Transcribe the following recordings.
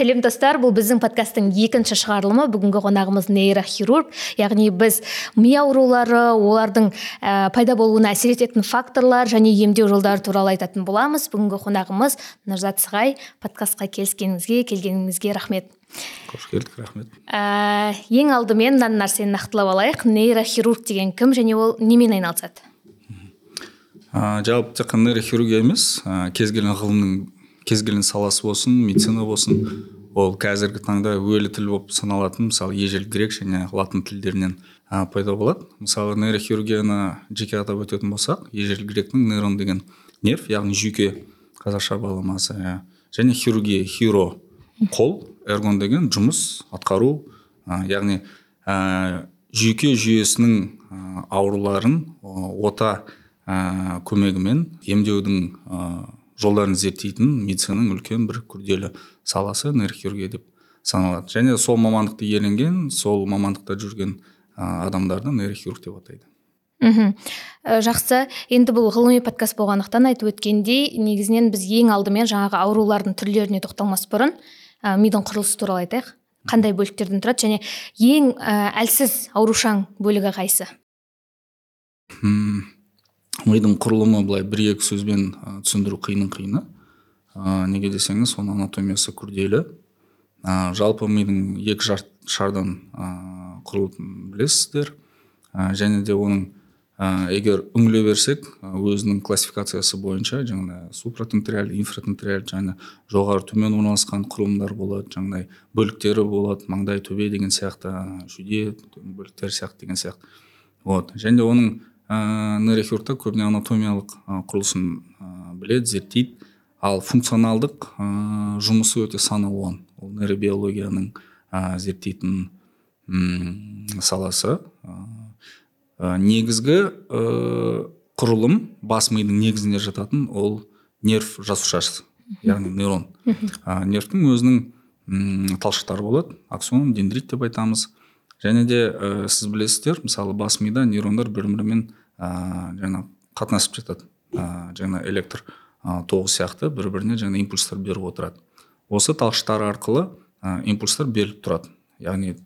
сәлем достар. Бұл біздің подкасттың екінші шығарылымы. Бүгінгі қонағымыз нейрохирург яғни біз ми аурулары олардың ә, пайда болуына әсер ететін факторлар және емдеу жолдары туралы айтатын боламыз. Бүгінгі қонағымыз нұрзат сығай. Подкастқа келіскеніңізге келгеніңізге рахмет. Қош келдік рахмет. Ә, ең алдымен мына нәрсені нақтылап алайық. Нейрохирург деген кім және ол немен айналысады? Ә, жалпы тек қана нейрохирургия емес. Ә, кез келген ғылымның кез келген саласы болсын медицина болсын ол қазіргі таңда өлі тіл болып саналатын мысалы ежелгі грек және латын тілдерінен ә, пайда болады мысалы нейрохирургияны жеке атап өтетін болсақ ежелгі гректің нейрон деген нерв яғни жүйке қазақша баламасы иә. және хирургия хиро қол эргон деген жұмыс атқару ә, яғни ә, жүйке жүйесінің ә, ауруларын ота ә, көмегімен емдеудің жолдарын зерттейтін медицинаның үлкен бір күрделі саласы нейрохирургия деп саналады. Және сол мамандықты иеленген сол мамандықта жүрген адамдарды нейрохирург деп атайды. Мхм. Ә, жақсы. Енді бұл ғылыми подкаст болғандықтан айтып өткендей негізінен біз ең алдымен жаңағы аурулардың түрлеріне тоқталмас бұрын ә, мидың құрылысы туралы айтайық. Қандай бөліктерден тұрады және ең ә, әлсіз аурушаң бөлігі қайсы? Мидың құрылымы былай бір екі сөзбен түсіндіру қиынның қиыны ә, неге десеңіз оның анатомиясы күрделі. Ә, жалпы мидың екі жарт шардан ә, құрылатынын білесіздер. Ә, және де оның ә, егер үңіле берсек өзінің классификациясы бойынша жаңағыдай супратенториаль инфратенториаль және жоғары төмен орналасқан құрылымдар болады жаңағыдай бөліктері болады маңдай төбе деген сияқты шүйде бөліктер сияқты деген сияқты. Вот. Және оның ә, нейрохирургтар көбіне анатомиялық құрылысын біледі зерттейді. Ал функционалдық жұмысы өте сан алуан ол нейробиологияның ә, зерттейтін саласы. Негізгі құрылым бас мидың негізіне жататын ол нерв жасушасы яғни нейрон. Ә, нервтің өзінің талшықтары болады. Аксон дендрит деп айтамыз. Және де ә, сіз білесіздер мысалы бас мида нейрондар бір бірімен ә, жаңа қатынасып жатады. Ә, жаңа электр ә, тоғы сияқты бір біріне жаңа импульстар беріп отырады. Осы талшықтар арқылы ә, импульстар беріліп тұрады. Яғни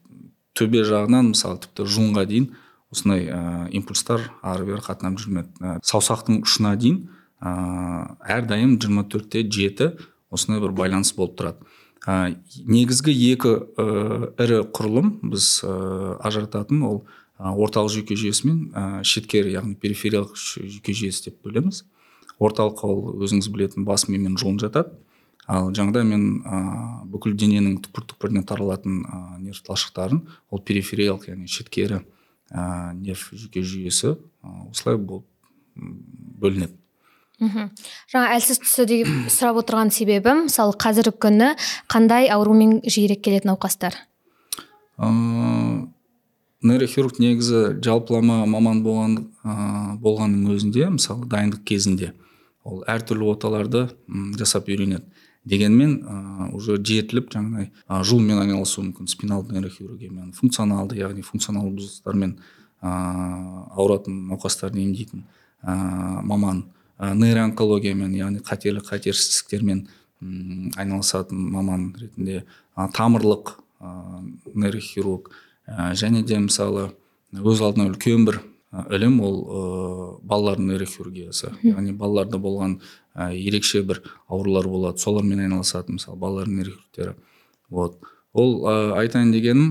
төбе жағынан мысалы тіпті жұлынға дейін осындай ә, импульстар ары бері қатынап жүрмеді. Ә, саусақтың ұшына дейін ә, әрдайым 24 төртте жеті осындай бір байланыс болып тұрады. Ә, негізгі екі ә, ірі құрылым біз ә, ажырататын ол орталық жүйке жүйесі мен ә, шеткері яғни перифериялық жүйке жүйесі деп бөлеміз. Орталық ол өзіңіз білетін бас ми мен жұлын жатады. Ал жаңағыдай мен ә, бүкіл дененің түкпір түкпіріне таралатын ә, нерв талшықтарын ол перифериялық яғни шеткері ә, нерв жүйке жүйесі ә, осылай болып бөлінеді. Мхм. Жаңа әлсіз тұсы деп сұрап отырған себебім мысалы қазіргі күні қандай аурумен жиірек келетін науқастар? Нейрохирург негізі жалпылама маман болған ә, болғанның өзінде мысалы дайындық кезінде ол әртүрлі оталарды жасап үйренеді. Дегенмен ә, уже жетіліп жаңағыдай ә, жолмен айналысуы мүмкін. Спиналды нейрохирургиямен функционалды яғни функционалды бұзылыстармен ә, ауыратын науқастарды емдейтін ә, маман ә, нейроонкологиямен яғни қатерлі қатерсіз ісіктермен айналысатын маман ретінде ә, тамырлық ә, нейрохирург ә, және де мысалы өз алдына үлкен бір ілім ол ә, балалардың нейрохирургиясы. Яғни балаларда болған ә, ерекше бір аурулар болады. Солармен айналысады мысалы балалардың нейрохирургтері. Вот. Ол ә, айтайын дегенім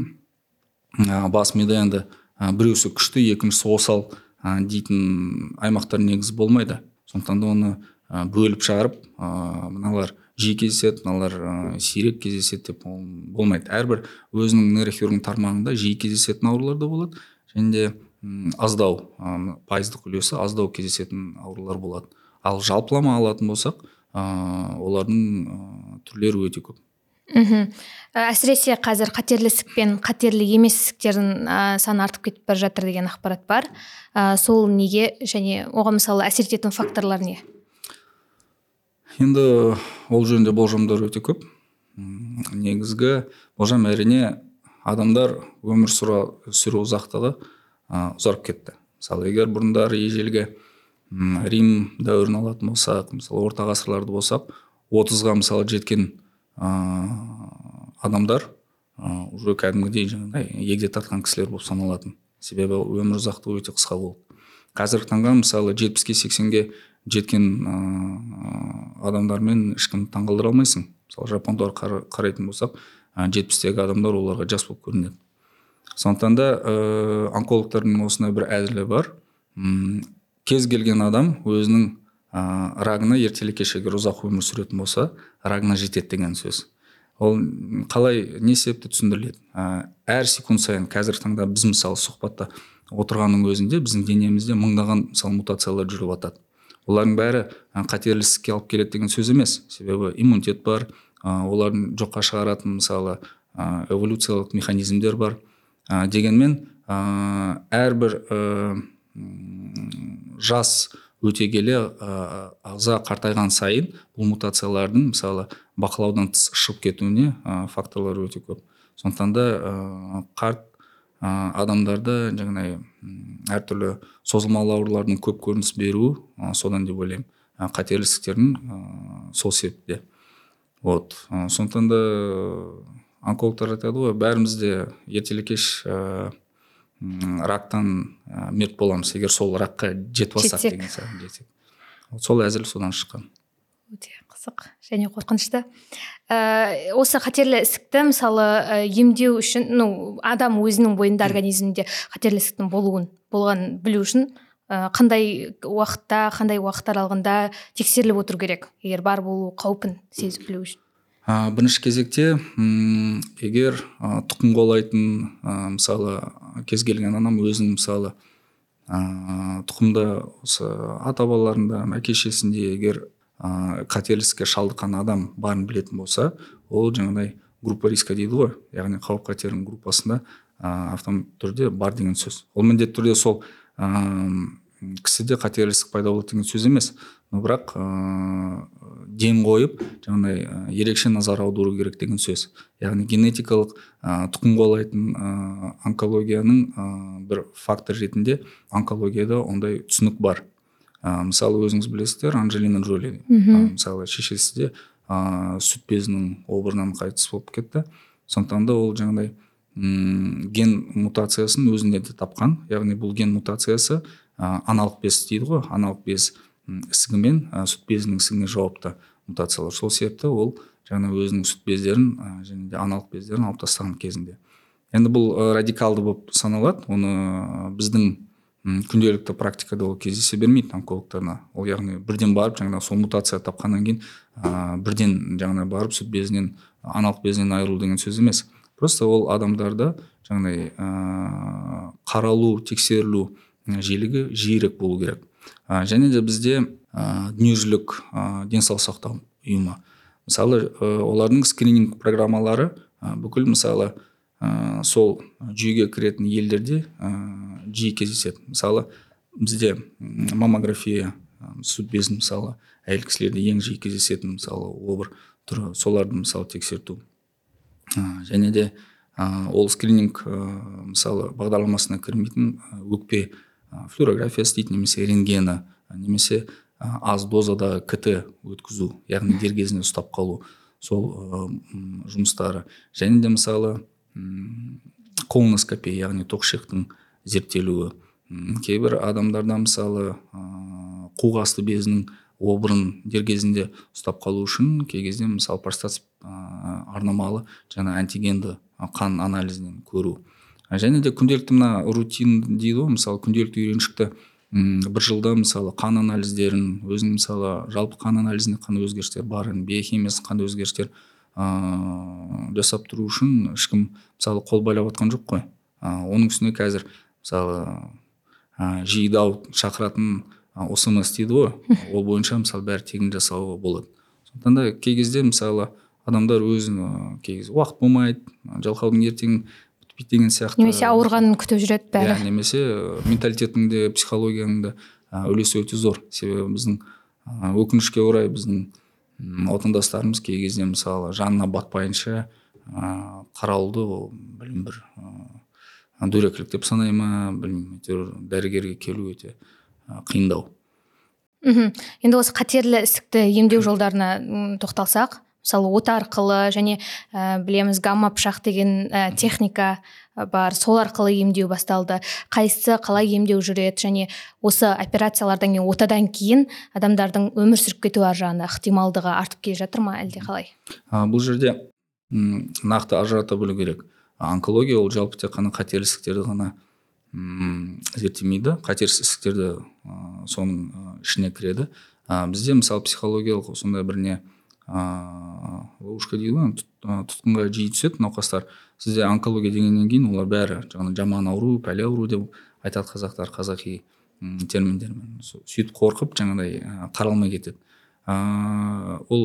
ә, бас мида енді ә, біреусі күшті екіншісі осал ә, дейтін аймақтар негізі болмайды. Сондықтан да оны ә, бөліп шығарып ә, мыналар жиі кездеседі мыналар ә, сирек кездеседі деп болмайды. Әрбір өзінің нейрохирургтың тармағында жиі кездесетін аурулар да болады және де аздау ә, пайыздық үлесі аздау кездесетін аурулар болады. Ал жалпылама алатын болсақ ә, олардың ә, түрлері өте көп. Мхм. Әсіресе қазір қатерлі ісік пен қатерлі емес ісіктердің ә, саны артып кетіп бара жатыр деген ақпарат бар. Ә, сол неге және оған мысалы әсер ететін факторлар не? Енді ол жөнінде болжамдар өте көп. Негізгі болжам әрине адамдар өмір сүру, сүру ұзақтығы ә, ұзарып кетті. Мысалы егер бұрындары ежелгі рим дәуірін алатын болсақ мысалы орта ғасырларды болсақ отызға мысалы жеткен ә, адамдар ә, уже кәдімгідей жаңағыдай егде тартқан кісілер болып саналатын. Себебі өмір ұзақтығы өте қысқа болды. Қазіргі таңда мысалы жетпіске сексенге жеткен ә, адамдармен ешкімді таңғалдыра алмайсың. Мысалы жапондарға қарайтын болсақ жетпістегі адамдар оларға жас болып көрінеді. Сондықтан да ә, онкологтардың осындай бір әзілі бар. Кез келген адам өзінің ә, рагына ертелі кеш егер ұзақ өмір сүретін болса рагына жетеді деген сөз. Ол қалай не себепті түсіндіріледі? Әр секунд сайын қазіргі таңда біз мысалы сұхбатта отырғанның өзінде біздің денемізде мыңдаған мысалы мутациялар жүріп жатады олардың бәрі қатерлі ісікке алып келеді деген сөз емес. Себебі иммунитет бар олардың жоққа шығаратын мысалы эволюциялық механизмдер бар. Дегенмен әрбір жас өте келе ағза қартайған сайын бұл мутациялардың мысалы бақылаудан тыс шығып кетуіне факторлар өте көп. Сондықтан да қарт ә, адамдарда жаңағыдай әртүрлі созылмалы аурулардың көп көрініс беруі ә, содан деп ойлаймын. Ә, қатерлі ісіктердің ә, сол себепте. Вот. Сондықтан да онкологтар айтады ғой бәріміз де ертелі кеш ә, рактан ә, мерт боламыз егер сол ракқа жетіп алсақ деген сияқты. Сол әзіл содан шыққан. Өте қызық және қорқынышты. Ә, осы қатерлі ісікті мысалы ә, емдеу үшін ну адам өзінің бойында организмінде қатерлі ісіктің болуын болғанын білу үшін ә, қандай уақытта қандай уақыт аралығында тексеріліп отыру керек егер бар болу қаупін сезіп білу үшін? Ә, бірінші кезекте м егер ә, тұқым қуалайтын ә, мысалы кез келген адам өзінің мысалы ә, тұқымда осы ата бабаларында әке шешесінде егер қатерлі ісікке шалдыққан адам барын білетін болса ол жаңағыдай группа риска дейді ғой. Яғни қауіп қатердің группасында ә, автоматты түрде бар деген сөз. Ол міндетті түрде сол кісіде қатерлі ісік пайда болады деген сөз емес. Но бірақ ыыы ден қойып жаңағыдай ерекше назар аудару керек деген сөз. Яғни генетикалық ә, тұқым қуалайтын ә, онкологияның ә, бір фактор ретінде онкологияда ондай түсінік бар. Ә, мысалы өзіңіз білесіздер анджелина джоли. Мысалы шешесі де ә, сүт безінің обырынан қайтыс болып кетті. Сондықтан да ол жаңағыдай ген мутациясын өзінде де тапқан. Яғни бұл ген мутациясы ә, аналық без дейді ғой. Аналық без ісігі мен сүт безінің ісігіне жауапты мутациялар. Сол себепті ол жаңа өзінің сүт бездерін ә, және де аналық бездерін алып тастаған кезінде. Енді бұл ә, радикалды болып саналады. Оны біздің күнделікті практикада ол кездесе бермейді онкологтарда ол яғни бірден барып жаңағы сол мутация тапқаннан кейін ә, бірден жаңағыдай барып сүт безінен аналық безінен айырылу деген сөз емес. Просто ол адамдарда жаңағыдай ә, қаралу тексерілу жиілігі жиірек болу керек. Ә, және де бізде ә, дүниежүзілік ә, денсаулық сақтау ұйымы. Мысалы ә, олардың скрининг программалары ә, бүкіл мысалы ә, сол жүйеге кіретін елдерде жиі кездеседі мысалы бізде маммография сүт безін мысалы әйел кісілерде ең жиі кездесетін мысалы обыр түрі соларды мысалы тексерту. Және де ол скрининг мысалы бағдарламасына кірмейтін өкпе флюорографиясы дейді немесе рентгені немесе аз дозадағы кт өткізу яғни дер кезінде ұстап қалу сол жұмыстары. Және де мысалы колоноскопия яғни тоқшектің зерттелуі. Кейбір адамдарда мысалы қуық асты безінің обырын дер кезінде ұстап қалу үшін кей кезде мысалы простат арнамалы жаңа антигенді қан анализінен көру. Және де күнделікті мына рутин дейді ғой мысалы күнделікті үйреншікті бір жылда мысалы қан анализдерін өзінің мысалы жалпы қан анализінде қандай өзгерістер барын биохимиясы қандай өзгерістер ыыы жасап тұру үшін ешкім мысалы қол байлап жатқан жоқ қой. Оның үстіне қазір мысалы ә, жиі шақыратын осмс дейді ғой. Ол бойынша мысалы бәрі тегін жасауға болады. Сондықтан да кей кезде мысалы адамдар өзін кей кезде уақыт болмайды жалқаудың ертең бітпейді деген сияқты. Немесе ауырғанын күтіп жүреді бәрі. Иә немесе менталитеттің де психологияның да үлесі өте зор. Себебі біздің өкінішке орай біздің отандастарымыз кей кезде мысалы жанына батпайынша ыыы қаралуды ол білмеймін бір дөрекілік деп санай ма білмеймін әйтеуір дәрігерге келу өте қиындау мхм. Енді осы қатерлі ісікті емдеу жолдарына тоқталсақ мысалы ота арқылы және ә, білеміз гамма пышақ деген ә, техника бар. Сол арқылы емдеу басталды. Қайсысы қалай емдеу жүреді және осы операциялардан кейін отадан кейін адамдардың өмір сүріп кету ар жағында ықтималдығы артып келе жатыр ма әлде қалай? А, бұл жерде м, нақты ажырата білу керек. Онкология ол жалпы тек қана қатерлі ісіктерді ғана зерттемейді. Қатерсіз ісіктерді ә, соның ішіне кіреді. Ә, бізде мысалы психологиялық сондай бір не ыыы ловушка дейді ғой тұтқынға жиі түседі науқастар. Сізде онкология дегеннен кейін олар бәрі жаңағы жаман ауру пәле ауру деп айтады қазақтар қазақи терминдермен. Сөйтіп қорқып жаңағыдай қаралмай кетеді. Ол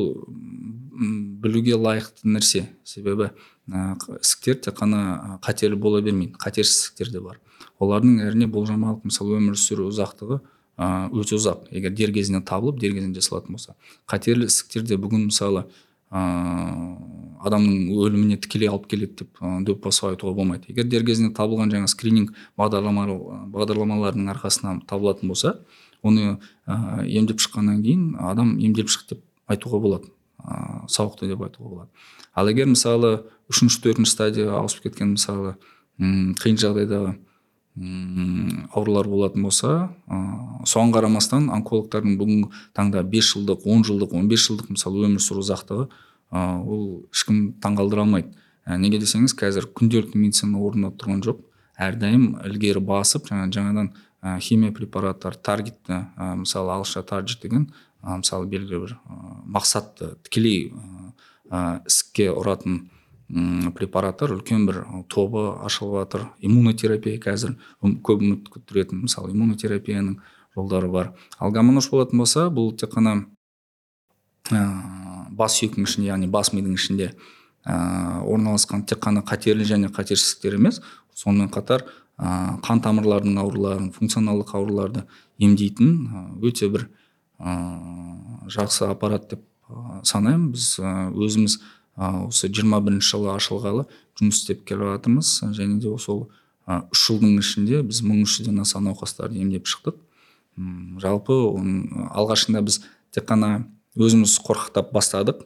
білуге лайықты нәрсе себебі ісіктер тек қана қатерлі бола бермейді қатерсіз ісіктер де бар. Олардың әрине болжамалық мысалы өмір сүру ұзақтығы өте ұзақ. Егер дер кезінде табылып дер кезінде жасалатын болса. Қатерлі ісіктерде бүгін мысалы ыыы адамның өліміне тікелей алып келеді деп дөп басып айтуға болмайды. Егер дер кезінде табылған жаңа скрининг бағдарламаларының арқасынан табылатын болса оны ә, емдеп шыққаннан кейін адам емделіп шықты деп айтуға болады ә, сауықты деп айтуға болады. Ал егер мысалы үшінші төртінші стадия ауысып кеткен мысалы қиын жағдайдағы аурулар болатын болса ыыы соған қарамастан онкологтардың бүгінгі таңда 5 жылдық 10 жылдық 15 жылдық мысалы өмір сүру ұзақтығы ол ешкім таңғалдыра алмайды. Ә, неге десеңіз қазір күнделікті медицина орнында тұрған жоқ. Әрдайым ілгері басып жаңа жаңадан ә, химия препараттар таргетті ә, мысалы ағылшынша таргет деген ә, мысалы белгілі бір ә, мақсатты тікелей ә, ісікке ұратын м препараттар үлкен бір тобы ашылып жатыр. Иммунотерапия қазір көп үміт күттіретін мысалы иммунотерапияның жолдары бар. Ал гомонош болатын болса бұл тек қана ә, бас сүйектің ішінде яғни бас мидың ішінде ә, орналасқан тек қана қатерлі және қатерсіздіктер емес. Сонымен қатар ә, қан тамырларының ауруларын функционалдық ауруларды емдейтін өте бір жақсы аппарат деп санаймын. Біз өзіміз осы жиырма бірінші жылы ашылғалы жұмыс істеп келе жатырмыз. Және де сол үш жылдың ішінде біз мың үш жүзден аса науқастарды емдеп шықтық. Жалпы алғашында біз тек қана өзіміз қорқақтап бастадық.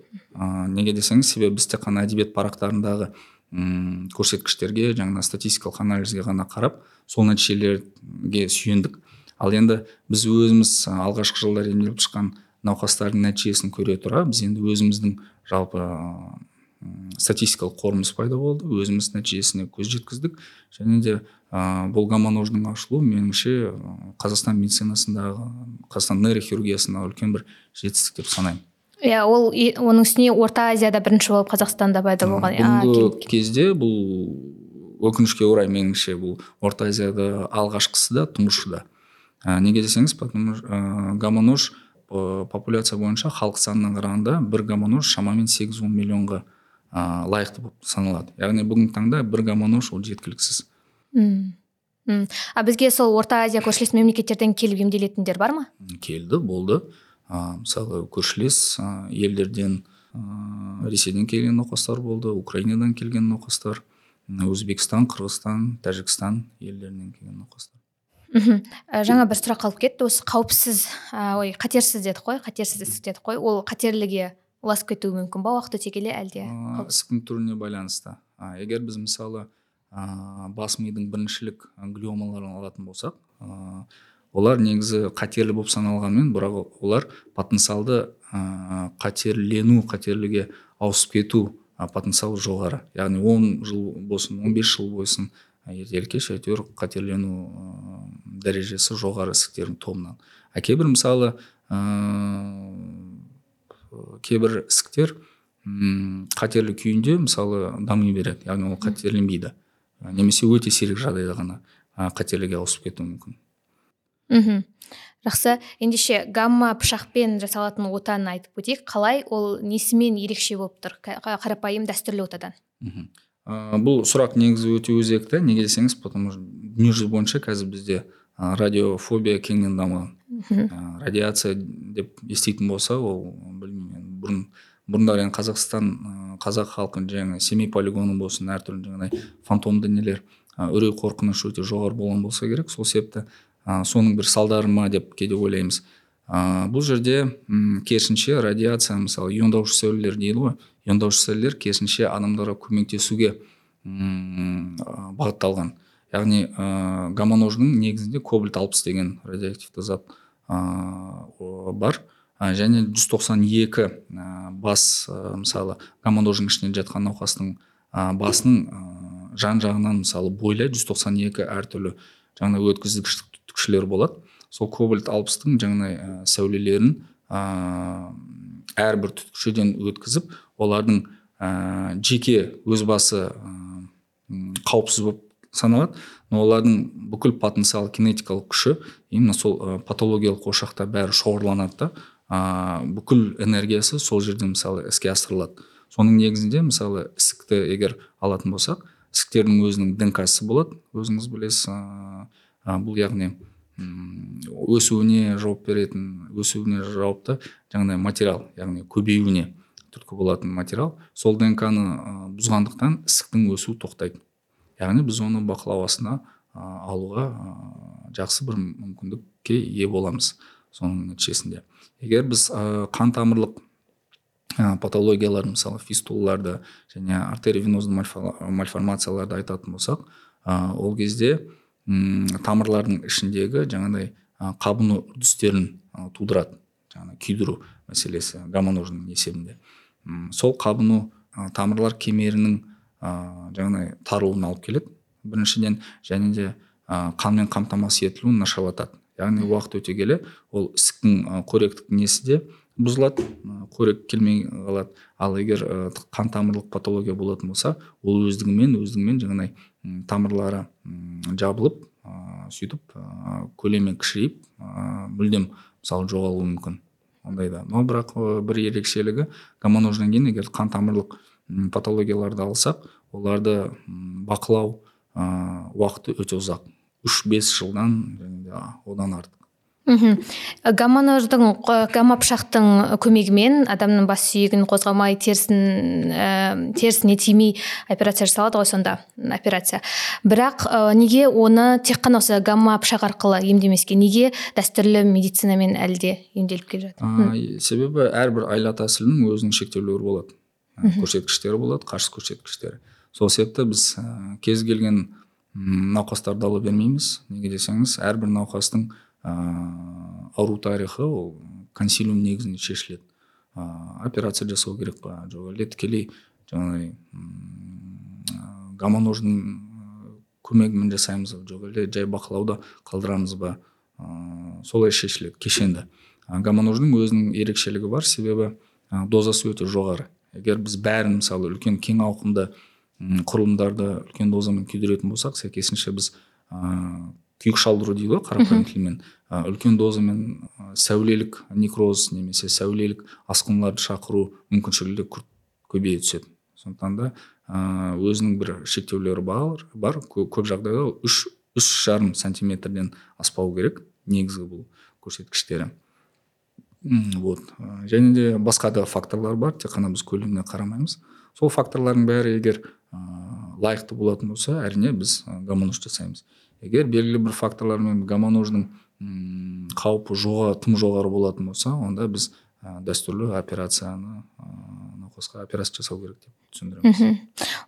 Неге десеңіз себебі біз тек қана әдебиет парақтарындағы м көрсеткіштерге жаңағы статистикалық анализге ғана қарап сол нәтижелерге сүйендік. Ал енді біз өзіміз алғашқы жылдары емделіп шыққан науқастардың нәтижесін көре тұра біз енді өзіміздің жалпы статистикалық қорымыз пайда болды өзіміз нәтижесіне көз жеткіздік. Және де ә, бұл гомонождың ашылуы меніңше қазақстан медицинасындағы қазақстан нейрохирургиясындағы үлкен бір жетістік деп санаймын. Иә ол оның үстіне орта азияда бірінші болып қазақстанда пайда болған. Бүгінгі кезде бұл өкінішке орай меніңше бұл орта азияда алғашқысы да тұңғышы да. Ә, неге десеңіз потому ә, гомонож популяция бойынша халық санына қарағанда бір гомонож шамамен 8-10 миллионға ә, лайықты болып саналады. Яғни бүгінгі таңда бір гомонож ол жеткіліксіз. Мм. А бізге сол орта азия көршілес мемлекеттерден келіп емделетіндер бар ма? Келді болды. Ә, мысалы көршілес ә, елдерден ә, ресейден келген науқастар болды украинадан келген науқастар өзбекстан қырғызстан тәжікстан елдерінен келген науқастар. Мхм. Жаңа бір сұрақ қалып кетті. Осы қауіпсіз ой қатерсіз дедік қой қатерсіз ісік дедік қой ол қатерліге ұласып кетуі мүмкін ба уақыт өте келе әлде? Ісіктің түріне байланысты. А, егер біз мысалы ә, бас мидың біріншілік глиомаларын алатын болсақ ә, олар негізі қатерлі болып саналғанымен бірақ олар потенциалды ә, қатерлену қатерліге ауысып кету ә, потенциалы жоғары. Яғни 10 жыл болсын 15 жыл болсын ертелі кеш әйтеуір қатерлену ә, дәрежесі жоғары ісіктердің тобынан а кейбір мысалы ә, кейбір ісіктер қатерлі күйінде мысалы дами береді. Яғни ол қатерленбейді. Немесе өте сирек жағдайда ғана қатерліге ауысып кетуі мүмкін. Мхм жақсы. Ендеше гамма пышақпен жасалатын отаны айтып өтейік. Қалай ол несімен ерекше болып тұр? Қарапайым дәстүрлі отадан. Мхм ә, бұл сұрақ негізі өте өзекті. Неге десеңіз потому что дүниежүзі бойынша қазір бізде радиофобия кеңінен дамыған ә, радиация деп еститін болса ол білмеймін бұрын бұрындары енді қазақстан қазақ халқын жаңағы семей полигоны болсын әртүрлі жаңағыдай фантомды нелер үрей қорқыныш өте жоғары болған болса керек. Сол себепті ә, соның бір салдары ма деп кейде ойлаймыз. Ә, бұл жерде м, керісінше радиация мысалы иондаушы сәулелер дейді ғой. Иондаушы сәулелер керісінше адамдарға көмектесуге ә, бағытталған. Яғни ә, негізінде кобальт алпыс деген радиоактивті зат ә, бар. Ә, және 192 ә, бас ә, мысалы гамма нождың ішінде жатқан науқастың ә, басының ә, жан жағынан мысалы бойлай 192 әртүрлі жаңағы өткізгіш түтікшелер болады. Сол кобальт алпыстың жаңағыдай ә, сәулелерін ә, әрбір түтікшеден өткізіп олардың ә, жеке өз басы ә, қауіпсіз болып саналады. Но олардың бүкіл потенциал кинетикалық күші именно сол ә, патологиялық ошақта бәрі шоғырланады да ә, бүкіл энергиясы сол жерде мысалы іске асырылады. Соның негізінде мысалы ісікті егер алатын болсақ ісіктердің өзінің днксы болады. Өзіңіз білесіз ә, бұл яғни өсуіне жауап беретін өсуіне жауапты жаңағыдай материал яғни көбеюіне түрткі болатын материал. Сол днк ны бұзғандықтан ісіктің өсуі тоқтайды. Яғни біз оны бақылау астына алуға жақсы бір мүмкіндікке ие боламыз соның нәтижесінде. Егер біз қан тамырлық патологиялар мысалы фистулаларды және артериовенозды мальформацияларды айтатын болсақ ол кезде тамырлардың ішіндегі жаңағыдай қабыну үрдістерін тудырады жаңағы күйдіру мәселесі гамма нождың есебінде сол қабыну тамырлар кемерінің ә, жаңағыдай тарылуына алып келеді біріншіден және де қанмен қамтамасыз етілуін нашарлатады. Яғни уақыт өте келе ол ісіктің қоректік несі де бұзылады қорек келмей қалады. Ал егер қан тамырлық патология болатын болса ол өздігімен өздігімен жаңағыдай тамырлары жабылып сөйтіп көлемі кішірейіп мүлдем мысалы жоғалуы мүмкін ондайда но бірақ бір ерекшелігі гомонождан кейін егер қан тамырлық патологияларды алсақ оларды бақылау уақыты өте ұзақ. Үш бес жылдан және де одан артық. Мхм. Гамма нождың қ- гамма пышақтың көмегімен адамның бас сүйегін қозғамай терісін ә, терісіне тимей операция жасалады ғой сонда операция. Бірақ ә, неге оны тек қана осы гамма пышақ арқылы емдемеске неге дәстүрлі медицинамен әлі де емделіп келе жатыр? Себебі әрбір айла тәсілінің өзінің шектеулері болады. Ә, көрсеткіштері болады қарсы көрсеткіштері. Сол себепті біз ә, кез келген науқастарды ала бермейміз. Неге десеңіз әрбір науқастың ә, ауру тарихы ол консилиум негізінде шешіледі. Ә, операция жасау керек па? Жоқ әлде тікелей жаңағыдай гомонождың көмегімен жасаймыз ба жоқ әлде жай бақылауда қалдырамыз ба? Ә, солай шешіледі кешенді. Гомонождың өзінің ерекшелігі бар. Себебі ә, дозасы өте жоғары. Егер біз бәрін мысалы үлкен кең ауқымды құрылымдарды үлкен дозамен күйдіретін болсақ сәйкесінше біз күйік шалдыру дейді ғой қарапайым тілмен. Үлкен дозамен сәулелік некроз немесе сәулелік асқынуларды шақыру мүмкіншілігі де күрт көбейе түседі. Сондықтан да өзінің бір шектеулері бар бар. Кө- көп жағдайда үш үш жарым сантиметрден аспау керек негізгі бұл көрсеткіштері. Вот. Және де басқа да факторлар бар тек қана біз көлеміне қарамаймыз. Сол факторлардың бәрі егер ә, лайықты болатын болса әрине біз гомонож жасаймыз. Егер белгілі бір факторлармен гомонождың м, қаупі жоға, тым жоғары болатын болса онда біз ә, дәстүрлі операцияны науқасқа операция жасау керек деп түсіндіреміз мхм.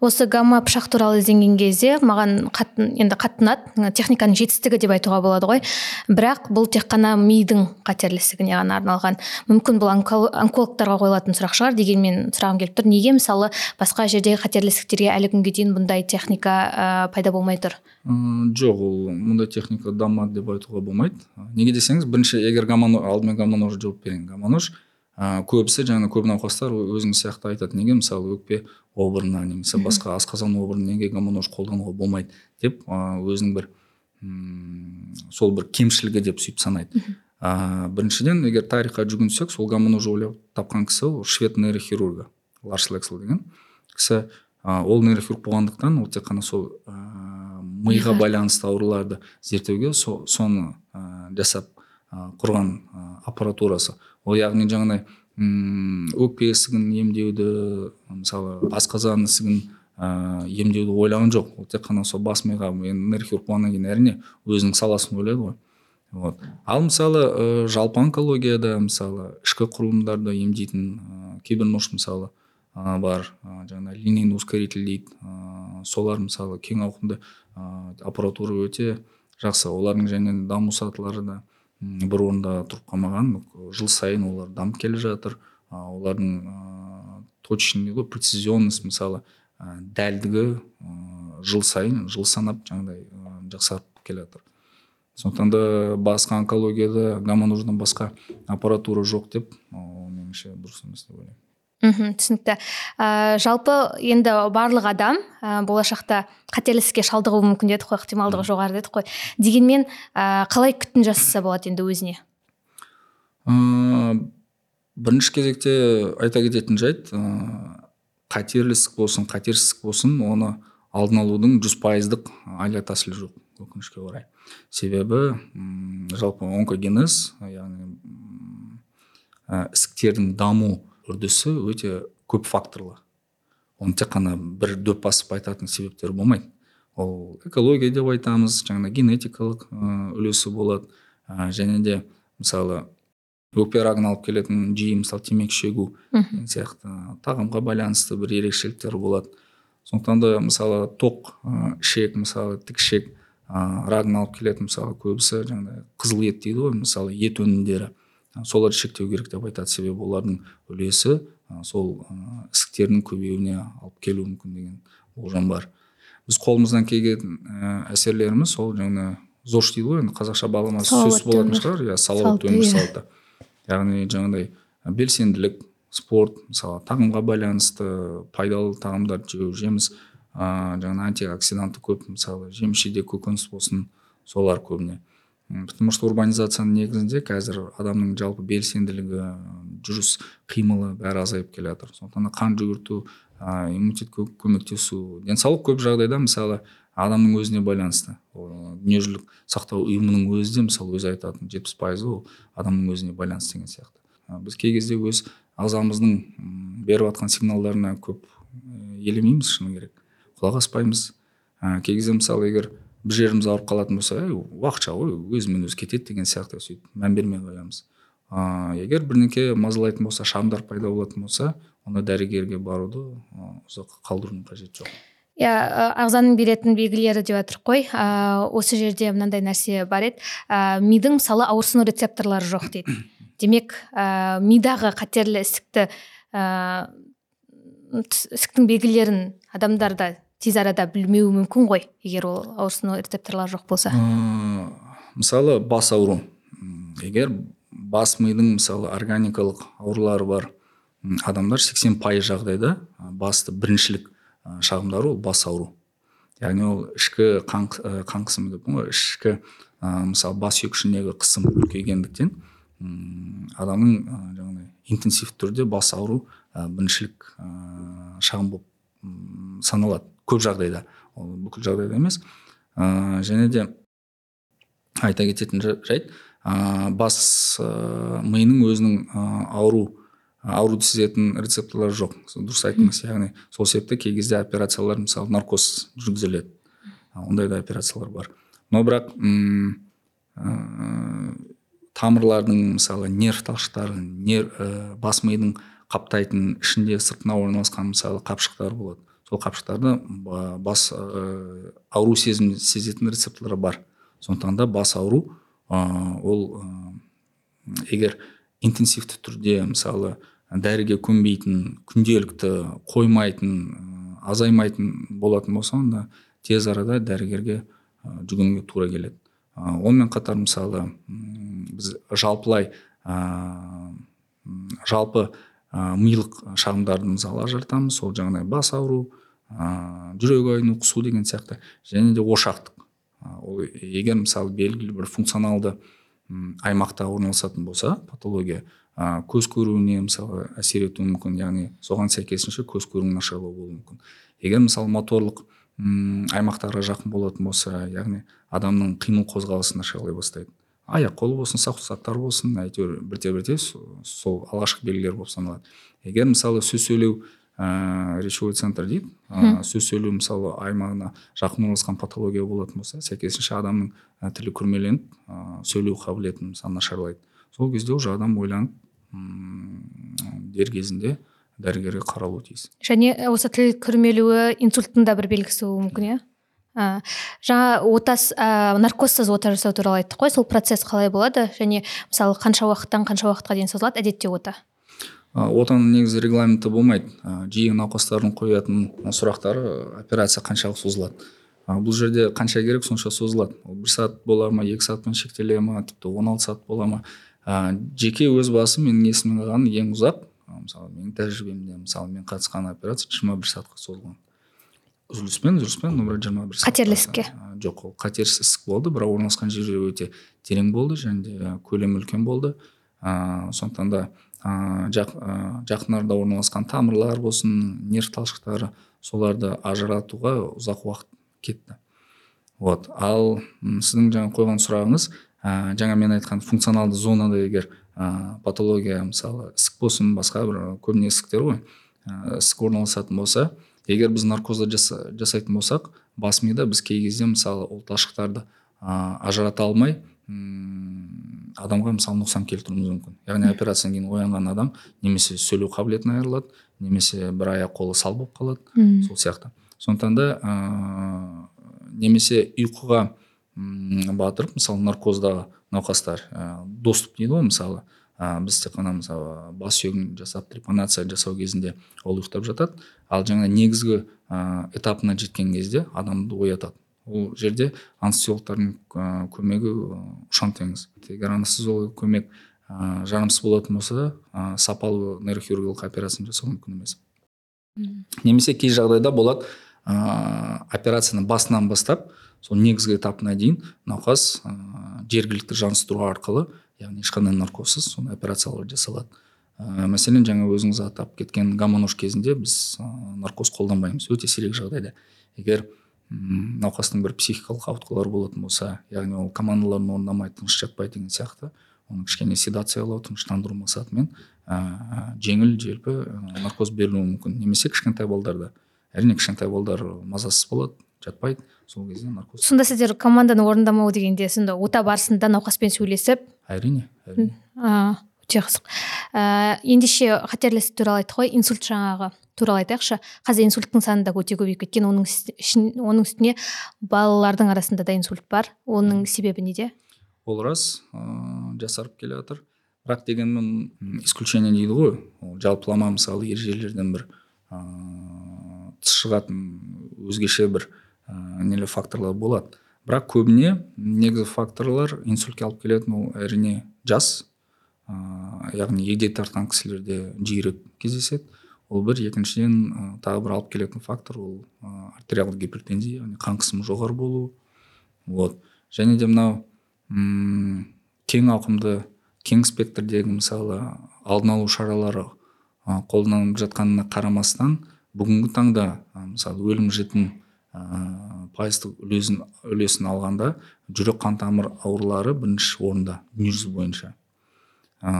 Осы гамма пышақ туралы ізденген кезде маған қатты енді қатты ұнады техниканың жетістігі деп айтуға болады ғой. Бірақ бұл тек қана мидың қатерлі ғана арналған. Мүмкін бұл онко- онкологтарға қойылатын сұрақ шығар дегенмен сұрағым келіп тұр. Неге мысалы басқа жердегі қатерлі ісіктерге әлі күнге дейін бұндай техника ә, пайда болмай тұр? Жоқ ол мұндай техника дамымады деп айтуға болмайды. Неге десеңіз бірінші егер гомоно алдымен гомонож жауап берейін. Гомонож ә, көбісі жаңағы көп науқастар өзіңіз сияқты айтады неге мысалы өкпе обырына немесе басқа асқазан обырына неге гомонож қолдануға болмайды деп ә, өзінің бір м, сол бір кемшілігі деп сөйтіп санайды. Ә, біріншіден егер тарихқа жүгінсек сол гомонож ойлап тапқан кісі ол швед нейрохирургы ларс лексль деген кісі. Ә, ол нейрохирург болғандықтан ол тек қана сол ә, миға байланысты ауруларды зерттеуге со, соны ә, жасап ә, құрған аппаратурасы ол яғни жаңағыдай м, өкпе ісігін емдеуді мысалы асқазан ісігін ә, емдеуді ойлаған жоқ. Ол тек қана сол бас миға енді нейрохирург болғаннан кейін әрине өзінің саласын ойлайды ғой. Вот. Ал мысалы ә, жалпы онкологияда мысалы ішкі құрылымдарды емдейтін ә, нұш мысалы ә, бар ә, жаңағы линейный ускоритель дейді ә, солар мысалы кең ауқымды ә, аппаратура өте жақсы. Олардың және даму сатылары да. Бір орында тұрып қалмаған. Жыл сайын олар дамып келе жатыр. Олардың ә, точный ғой прецизионность мысалы ә, дәлдігі ә, жыл сайын жыл санап жаңағыдай ә, жақсарып келе жатыр. Сондықтан да басқа онкологияда гамма нужно басқа аппаратура жоқ деп ол меніңше дұрыс емес деп ойлаймын. Мхм түсінікті. Ә, жалпы енді барлық адам ә, болашақта қателікке шалдығуы мүмкін дедік қой ықтималдығы жоғары дедік қой дегенмен ә, қалай күтім жасаса болады енді өзіне? Ә, бірінші кезекте айта кететін жайт ә, қатерлі ісік болсын қатерсіз ісік болсын оны алдын алудың жүз пайыздық айла тәсілі жоқ өкінішке орай. Себебі м жалпы онкогенез яғни ә, ісіктердің даму үрдісі өте көп факторлы. Оны тек қана бір дөп басып айтатын себептер болмайды. Ол экология деп айтамыз жаңағы генетикалық үлесі болады. Ә, және де мысалы өкпе рагын алып келетін жиі мысалы темекі шегу сияқты тағамға байланысты бір ерекшеліктер болады. Сондықтан да мысалы тоқ ішек мысалы тік ішек ә, рагын алып келетін мысалы көбісі жаңағыдай қызыл ет дейді ғой мысалы ет өнімдері. Соларды шектеу керек деп айтады. Себебі олардың үлесі сол ісіктердің көбеюіне алып келуі мүмкін деген болжам бар. Біз қолымыздан келген әсерлеріміз ол жаңа зош дейді ғой енді қазақша баламасы сөз болатын шығар. Иә салауатты өмір иә. салты яғни жаңағыдай белсенділік спорт мысалы тағамға байланысты пайдалы тағамдарды жеу жеміс ыыы жаңағы антиоксиданты көп мысалы жеміс жидек көкөніс болсын солар көбіне. Потому что урбанизацияның негізінде қазір адамның жалпы белсенділігі жүріс қимылы бәрі азайып келе жатыр. Сондықтан қан жүгірту ыыы иммунитетке көмектесу денсаулық көп жағдайда мысалы адамның өзіне байланысты. Дүниежүзілік сақтау ұйымының өзі де мысалы өзі айтатын жетпіс пайызы ол адамның өзіне байланысты деген сияқты. Біз кей кезде өз ағзамыздың беріп жатқан сигналдарына көп елемейміз шыны керек. Құлақ аспаймыз. Ә, кей кезде мысалы егер бір жеріміз ауырып қалатын болса әй уақытша ғой өзімен өзі кетеді деген сияқты сөйтіп мән бермей қоямыз. Ыыы егер бірнеке мазалайтын болса шамдар пайда болатын болса онда дәрігерге баруды ұзақ қалдырудың қажеті жоқ. Иә ағзаның беретін белгілері деп жатырмық қой. Ә, осы жерде мынандай нәрсе бар еді. Ә, мидың мысалы ауырсыну рецепторлары жоқ дейді. Демек ә, мидағы қатерлі ісікті ә, ісіктің белгілерін адамдарда тез арада білмеуі мүмкін ғой егер ол ауырсыну рецепторлары жоқ болса. Ә, мысалы бас ауру. Егер бас мидың мысалы органикалық аурулары бар адамдар 80 пайыз жағдайда басты біріншілік шағымдары ол бас ауру. Яғни ол ішкі қан, қан қысымы деп ғой? Ішкі ә, мысалы бас сүйек ішіндегі қысым үлкейгендіктен адамның жаңағыдай интенсивті түрде бас ауру ә, біріншілік ә, шағым болып саналады. Көп жағдайда. Ол бүкіл жағдайда емес. Ә, және де айта кететін жайт ә, бас ә, миының өзінің ә, ауру ауруды сезетін рецепторлары жоқ дұрыс айттыңыз яғни сол себепті кей кезде операциялар мысалы наркоз жүргізіледі. Ондай да операциялар бар. Но бірақ м ә, тамырлардың мысалы нерв талшықтары нерв ә, бас мидың қаптайтын ішінде сыртына орналасқан мысалы қапшықтар болады. Сол қапшықтарда бас ә, ауру сезім сезетін рецепторлар бар. Сондықтан да бас ауру ә, ол ә, егер интенсивті түрде мысалы дәріге көнбейтін күнделікті қоймайтын азаймайтын болатын болса онда тез арада дәрігерге жүгінуге тура келеді. Онымен қатар мысалы біз жалпылай жалпы ә, милық шағымдарды мысалы ажыратамыз. Сол жаңағыдай бас ауру ә, жүрек айну құсу деген сияқты. Және де ошақтық. Ол егер мысалы белгілі бір функционалды аймақта орналасатын болса патология ә, көз көруіне мысалы әсер етуі мүмкін. Яғни соған сәйкесінше көз көруің нашарлау болуы мүмкін. Егер мысалы моторлық аймақтарға жақын болатын болса яғни адамның қимыл қозғалысы нашарлай бастайды. Аяқ қолы болсын саусақтар болсын әйтеуір бірте бірте сол алғашқы белгілер болып саналады. Егер мысалы сөз сөйлеу ә, речевой центр дейді ә, сөз сөйлеу мысалы аймағына жақын орналасқан патология болатын болса сәйкесінше адамның ә, тілі күрмеленіп ә, сөйлеу қабілеті мысалы нашарлайды. Сол кезде уже адам ойланып дер кезінде дәрігерге қаралуы тиіс. Және осы тіл күрмелуі инсульттың да бір белгісі болуы мүмкін иә? Жаңа отас ә, наркозсыз ота жасау туралы айттық қой. Сол процесс қалай болады? Және мысалы қанша уақыттан қанша уақытқа дейін созылады әдетте ота отаның негізі регламенті болмайды. Жиі науқастардың қоятын сұрақтары операция қаншалық созылады? Бұл жерде қанша керек сонша созылады. Ол бір сағат бола ма екі сағатпен шектеле ма тіпті он алты сағат бола ма? Жеке өз басым менің есімнен қалған ең ұзақ. Мысалы менің тәжірибемде мысалы мен қатысқан операция жиырма бір сағатқа созылған. Үзіліспен үзіліспен бір жиырма бір қатерлі ісікке жоқ ол қатерсіз ісік болды бірақ орналасқан жері өте терең болды және де көлемі үлкен болды. Ыыы сондықтан да ыыы жақ, жақындарда орналасқан тамырлар болсын нерв талшықтары соларды ажыратуға ұзақ уақыт кетті. Вот ал сіздің жаңа қойған сұрағыңыз ә, жаңа мен айтқан функционалды зонада егер ә, патология мысалы ісік болсын басқа бір көбіне ісіктер ғой. Ә, ісік орналасатын болса егер біз наркозды жаса, жасайтын болсақ бас мида біз кей кезде мысалы ол талшықтарды ә, ажырата алмай м адамға мысалы нұқсан келтіруіміз мүмкін. Яғни операциядан кейін оянған адам немесе сөйлеу қабілетінен айырылады немесе бір аяқ қолы сал болып қалады сол сияқты. Сондықтан да ә, немесе ұйқыға батырып мысалы наркоздағы науқастар ә, доступ дейді ғой мысалы ә, біз тек қана мысалы бас сүйегін жасап трепанация жасау кезінде ол ұйықтап жатады. Ал жаңа негізгі ә, этапына жеткен кезде адамды оятады. Ол жерде анестезиологтардың ә, көмегі ұшан теңіз егер анестезиолог көмек ә, жарамсыз болатын болса ә, сапалы нейрохирургиялық операцияны жасау мүмкін емес. Немесе кей жағдайда болады ә, операцияны басынан бастап сол негізгі этапына дейін науқас ә, жергілікті жаныстыру арқылы яғни ешқандай наркозсыз сондай операциялар жасалады ә, мәселен жаңа өзіңіз атап кеткен гомонош кезінде біз ә, наркоз қолданбаймыз. Өте сирек жағдайда. Егер науқастың бір психикалық ауытқулары болатын болса яғни ол командаларын орындамай тыныш жатпайды деген сияқты оны кішкене седациялау тыныштандыру мақсатымен ә, жеңіл желпі наркоз берілуі мүмкін. Немесе кішкентай балдарда. Әрине кішкентай балдар мазасыз болады жатпайды. Сол кезде наркоз. Сонда сіздер команданы орындамау дегенде сонда ота барысында науқаспен сөйлесіп? Әрине әрине. өте қызық. Ә, ендеше қатерлі ісік туралы айттық қой инсульт жаңағы туралы айтайықшы. Қазір инсульттың саны да өте көбейіп кеткен. Оның оның үстіне балалардың арасында да инсульт бар. Оның себебі неде? Ол рас ыыы жасарып келе жатыр. Бірақ дегенмен исключение дейді ғой. Ол жалпылама мысалы ережелерден бір ыыы тыс шығатын өзгеше бір ә, нелер факторлар болады бірақ көбіне негізгі факторлар инсультке алып келетін ол әрине жас. Ә, яғни егде тартқан кісілерде жиірек кездеседі. Ол бір. Екіншіден ә, тағы бір алып келетін фактор ол ә, артериалдық гипертензия яғни қан қысымы жоғары болу. Вот. Және де мынау кең ауқымды кең спектрдегі мысалы алдын алу шаралары қолданылып жатқанына қарамастан бүгінгі таңда мысалы өлім жітім ә, пайыздық үлесін, үлесін алғанда жүрек қан тамыр аурулары бірінші орында дүниежүзі бойынша. Ә,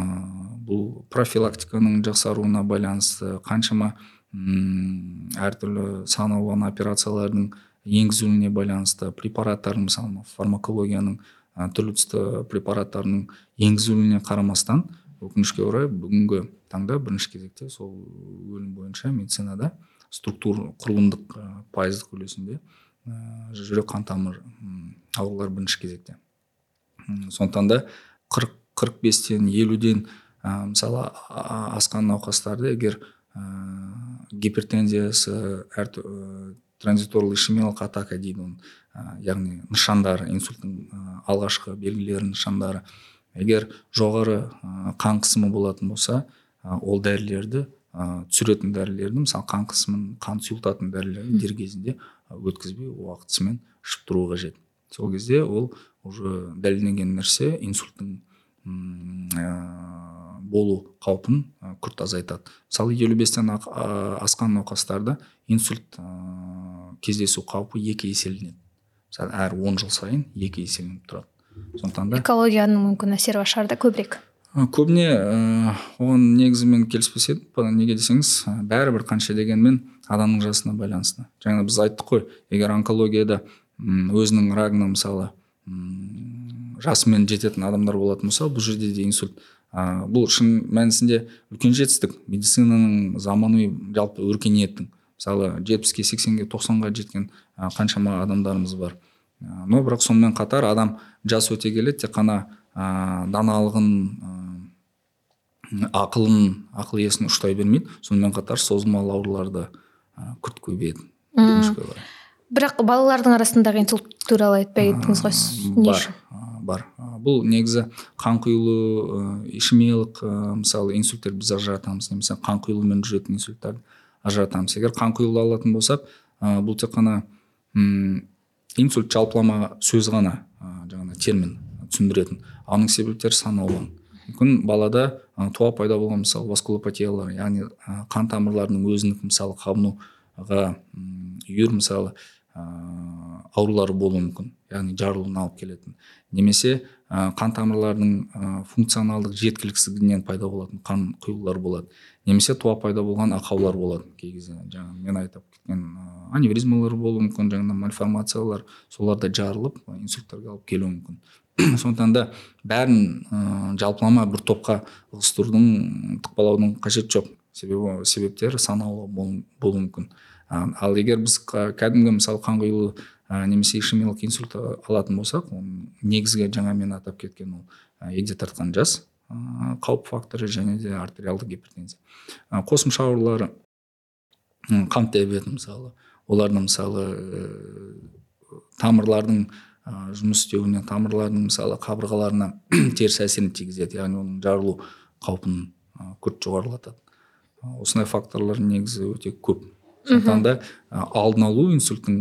бұл профилактиканың жақсаруына байланысты қаншама м әртүрлі сан алуан операциялардың енгізілуіне байланысты препараттардың мысалы фармакологияның ә, түрлі түсті препараттардың енгізілуіне қарамастан өкінішке орай бүгінгі таңда бірінші кезекте сол өлім бойынша медицинада структур құрылымдық пайыздық үлесінде жүрек қан тамыр аурулар бірінші кезекте. Сондықтан да қырық қырық бестен елуден мысалы асқан науқастарды егер гипертензиясы әр транзиторлы ишемиялық атака дейді оны яғни нышандары инсульттың ә, алғашқы белгілері нышандары. Егер жоғары қан қысымы болатын болса ол дәрілерді ә, түсіретін дәрілерді мысалы қан қысымын қан сұйылтатын дәрілерді дер кезінде өткізбей уақытысымен ішіп тұру қажет. Сол кезде ол уже дәлелденген нәрсе инсульттың ә, болу қаупін ә, күрт азайтады. Мысалы елу бестен асқан науқастарда инсульт ә, кездесу қаупі екі еселенеді мысалы әр он жыл сайын екі еселеніп тұрады. Сондықтан да экологияның мүмкін әсері бар шығар да көбірек. Көбіне ә, оған негізі мен келіспес едім. Неге десеңіз бәрібір қанша дегенмен адамның жасына байланысты. Жаңа біз айттық қой егер онкологияда өзінің рагына мысалы жасымен жететін адамдар болатын болса бұл жерде де инсульт. Ә, бұл шын мәнісінде үлкен жетістік. Медицинаның заманауи жалпы өркениеттің. Мысалы жетпіске сексенге тоқсанға жеткен ә, қаншама адамдарымыз бар. Ә, но бірақ сонымен қатар адам жас өте келе тек қана ә, даналығын ақылын ақыл есін ұштай бермейді. Сонымен қатар созылмалы аурулар да күрт көбейеді. Бірақ балалардың арасындағы инсульт туралы айтпай кеттіңіз ғой бар бар. Бұл негізі қан құйылу ишемиялық мысалы инсульттер біз ажыратамыз немесе қан құйылумен жүретін инсульттарды ажыратамыз. Егер қан құйылуды алатын болсақ бұл тек қана инсульт жалпылама сөз ғана жаңағы термин түсіндіретін. Оның себептері сан алуан мүмкін балада ә, туа пайда болған мысалы васкулопатиялар яғни қан тамырларының өзіндік мысалы қабынуға үйір мысалы аурулары болуы мүмкін яғни жарылуына алып келетін. Немесе қан тамырларының функционалдық жеткіліксіздігінен пайда болатын қан құйылулар болады. Немесе туа пайда болған ақаулар болады. Кей кезде жаңағы мен айтып кеткен аневризмалар болуы мүмкін жаңағыдай мальформациялар солар да жарылып инсульттарға алып келуі мүмкін. сондықтан да бәрін ә, жалпылама бір топқа ығыстырудың тықпалаудың қажеті жоқ. Себебі себептері сан алуан болуы мүмкін. Ал егер біз кәдімгі мысалы қан құйылу ә, немесе ишемиялық инсульт алатын болсақ оның негізгі жаңа мен атап кеткен ол егде тартқан жас ә, қауіп факторы және де артериалды гипертензия. Ә, қосымша аурулары қант диабеті мысалы олардың мысалы ә, жұмыс істеуіне тамырлардың мысалы қабырғаларына теріс әсерін тигізеді яғни оның жарылу қаупін күрт жоғарылатады. Осындай факторлар негізі өте көп. Сондықтан да алдын алу инсульттің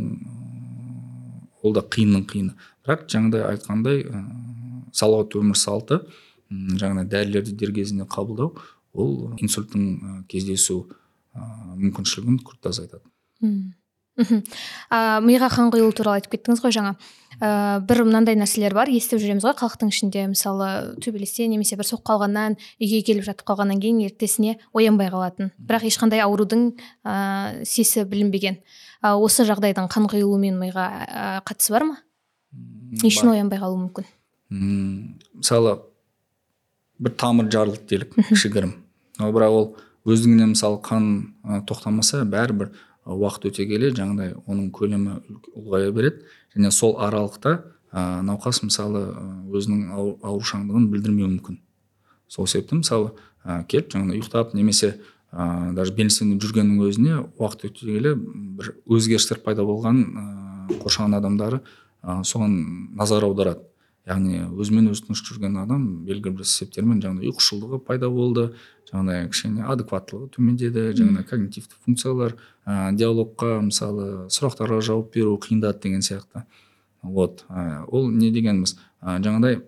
ол да қиынның қиыны. Бірақ жаңағыдай айтқандай салауатты өмір салты жаңағыдай дәрілерді дер кезінде қабылдау ол инсульттің кездесу мүмкіншілігін күрт азайтады. Мхм. Миға қан құйылу туралы айтып кеттіңіз ғой жаңа. Ә, бір мынандай нәрселер бар естіп жүреміз ғой халықтың ішінде мысалы төбелесте немесе бір соққы алғаннан үйге келіп жатып қалғаннан кейін ертесіне оянбай қалатын. Бірақ ешқандай аурудың ә, сесі білінбеген. Ә, осы жағдайдың қан құйылуымен миға ә, қатысы бар ма? Не үшін оянбай қалуы мүмкін? Мысалы бір тамыр жарылды делік кішігірім. Бірақ ол өздігінен мысалы қан ә, тоқтамаса бәрібір уақыт өте келе жаңағыдай оның көлемі ұлғая береді. Және сол аралықта ә, науқас мысалы өзінің аурушаңдығын білдірмеуі мүмкін. Сол себепті мысалы ә, келіп жаңағыдай ұйықтап немесе ә, даже белсеніп жүргеннің өзіне уақыт өте келе бір өзгерістер пайда болған ә, қоршаған адамдары ә, соған назар аударады. Яғни өзімен өзі тыныш жүрген адам белгілі бір себептермен жаңағыдай ұйқышылдығы пайда болды жаңағыдай кішкене адекваттылығы төмендеді жаңағыдай когнитивті функциялар ә, диалогқа мысалы сұрақтарға жауап беру қиындады деген сияқты. Вот ә, ол не дегеніміз ә, жаңағыдай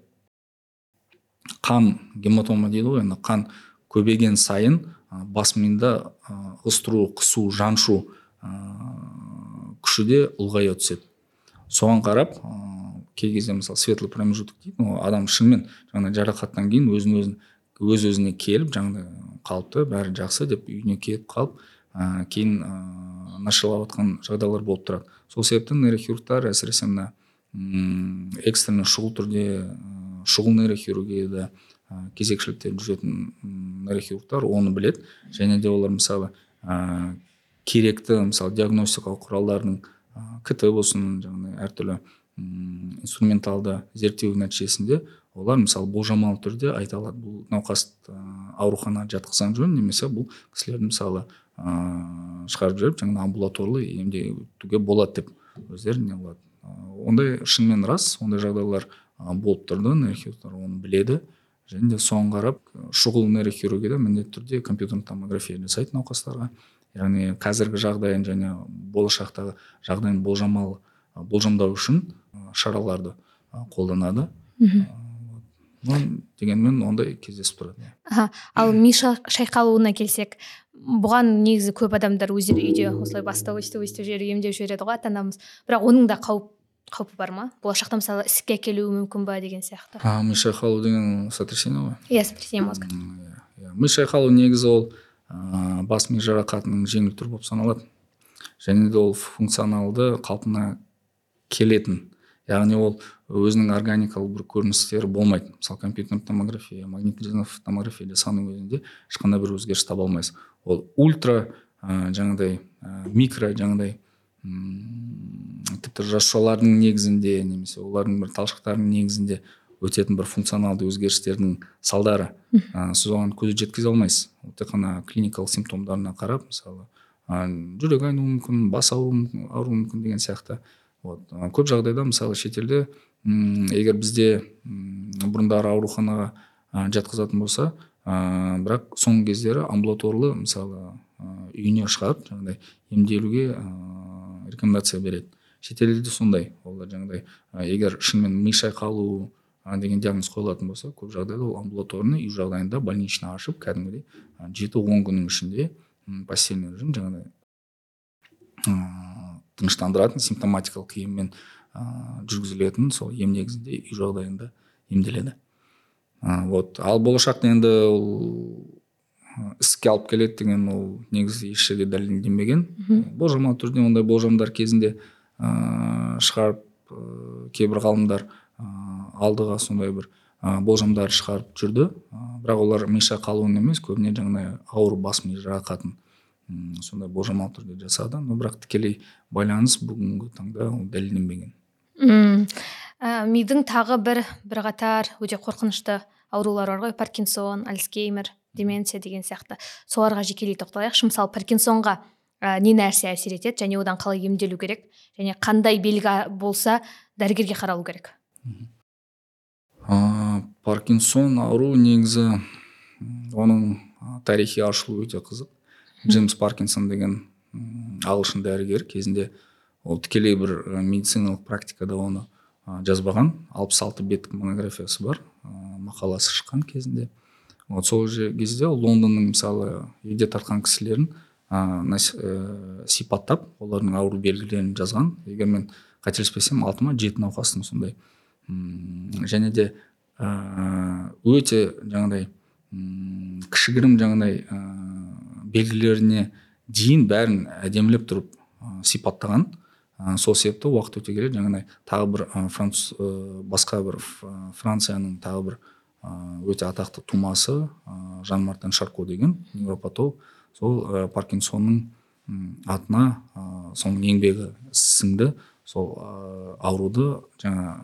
қан гематома дейді ғой енді қан көбейген сайын ә, бас миында ығыстыру қысу жаншу ә, күші де ұлғая түседі. Соған қарап кей кезде мысалы светлый промежуток дейді ол адам шынымен жаңағыдай жарақаттан кейін өзін өзін өз өзіне келіп жаңағыдай қалыпты бәрі жақсы деп үйіне кетіп қалып ә, кейін ә, нашарлап жатқан жағдайлар болып тұрады. Сол себепті нейрохирургтар әсіресе мына экстренный шұғыл түрде шұғыл нейрохирургияда ә, кезекшілікте жүретін нейрохирургтар оны білет және де олар мысалы ә, керекті мысалы диагностикалық құралдардың кт болсын жаңағыдай әртүрлі инструменталды зерттеу нәтижесінде олар мысалы болжамалы түрде айта алады. Бұл науқасты ауруханаға жатқызған жөн немесе бұл кісілерді мысалы ыыы шығарып жіберіп жаңағы амбулаторлы емдетуге болады деп өздері не қылады ондай шынымен рас ондай жағдайлар болып тұрды нейрохирургтар оны біледі. Және де соған қарап шұғыл нейрохирургияда міндетті түрде компьютерный томография жасайды науқастарға. Яғни қазіргі жағдайын және болашақтағы жағдайын болжамалы болжамдау үшін шараларды қолданады. Мхм. Дегенмен ондай кездесіп тұрады иә. Ал ми шайқалуына келсек бұған негізі көп адамдар өздері үйде осылай бастау өйстіп өйстіп жіберіп емдеп жібереді ғой ата анамыз бірақ оның да қауіп қаупі бар ма? Болашақта мысалы ісікке әкелуі мүмкін ба деген сияқты? А ми шайқалу деген сотрясение ғой. Иә сотрясение мозга. Иә, иә. ми шайқалу негізі ол ә, бас ми жарақатының жеңіл түрі болып саналады. Және де ол функционалды қалпына келетін яғни ол өзінің органикалық бір көріністері болмайды мысалы компьютерлік томография резонанстық томография жасағанның өзінде ешқандай бір өзгеріс таба алмайсыз. Ол ультра ә, жаңағыдай ә, микро жаңағыдай тіпті жасушалардың негізінде немесе олардың бір талшықтарының негізінде өтетін бір функционалды өзгерістердің салдары. Ә, сіз оған көз жеткізе алмайсыз. Ол тек қана клиникалық симптомдарына қарап мысалы ә, жүрек айнуы мүмкін бас ауруы мүмкін- ауруы мүмкін деген сияқты. Вот. Көп жағдайда мысалы шетелде м, егер бізде м, бұрындары ауруханаға жатқызатын болса ә, бірақ соңғы кездері амбулаторлы мысалы үйіне шығарып жаңағыдай емделуге ә, рекомендация береді. Шетелде де сондай олар жаңағыдай егер шынымен ми шайқалу деген диагноз қойылатын болса көп жағдайда ол амбулаторный үй жағдайында больничный ашып кәдімгідей жеті он күннің ішінде постельный режим жаңағыдай тыныштандыратын симптоматикалық еммен ыыы жүргізілетін сол ем негізінде үй жағдайында емделеді. Ә, вот. Ал болашақта енді ол ы, ісікке алып келеді деген ол негізі еш жерде дәлелденбеген. Болжамалы түрде ондай болжамдар кезінде ыыы шығарып ыыы кейбір ғалымдар ыыы алдыға сондай бір ы, болжамдар шығарып жүрді. Ы, бірақ олар ми шайқалуын емес көбіне жаңағыдай ауыр бас ми жарақатын сондай болжамалы түрде жасады. Но бірақ тікелей байланыс бүгінгі таңда ол дәлелденбеген. Мм. Ә, мидың тағы бір бірқатар өте қорқынышты аурулары бар ғой. Паркинсон альцгеймер деменция деген сияқты. Соларға жекелей тоқталайықшы мысалы паркинсонға ә, не нәрсе әсер етеді және одан қалай емделу керек және қандай белгі болса дәрігерге қаралу керек? Ә, паркинсон ауру негізі оның тарихи ашылуы өте қызық. Джеймс паркинсон деген ағылшын дәрігер кезінде ол тікелей бір медициналық практикада оны жазбаған. 66 беттік монографиясы бар мақаласы шыққан кезінде. Вот сол кезде лондонның мысалы егде тартқан кісілерін ә, сипаттап олардың ауру белгілерін жазған. Егер мен қателеспесем алты ма жеті науқастың сондай. Және де өте жаңағыдай кішігірім жаңағыдай белгілеріне дейін бәрін әдемілеп тұрып ә, сипаттаған. Ә, сол себепті уақыт өте келе жаңағыдай тағы бір ә, француз ә, басқа бір францияның тағы бір өте атақты тумасы ә, жан мартен шарко деген невропатолог. Сол ә, паркинсонның атына ә, соның еңбегі сіңді. Сол ә, ауруды жаңа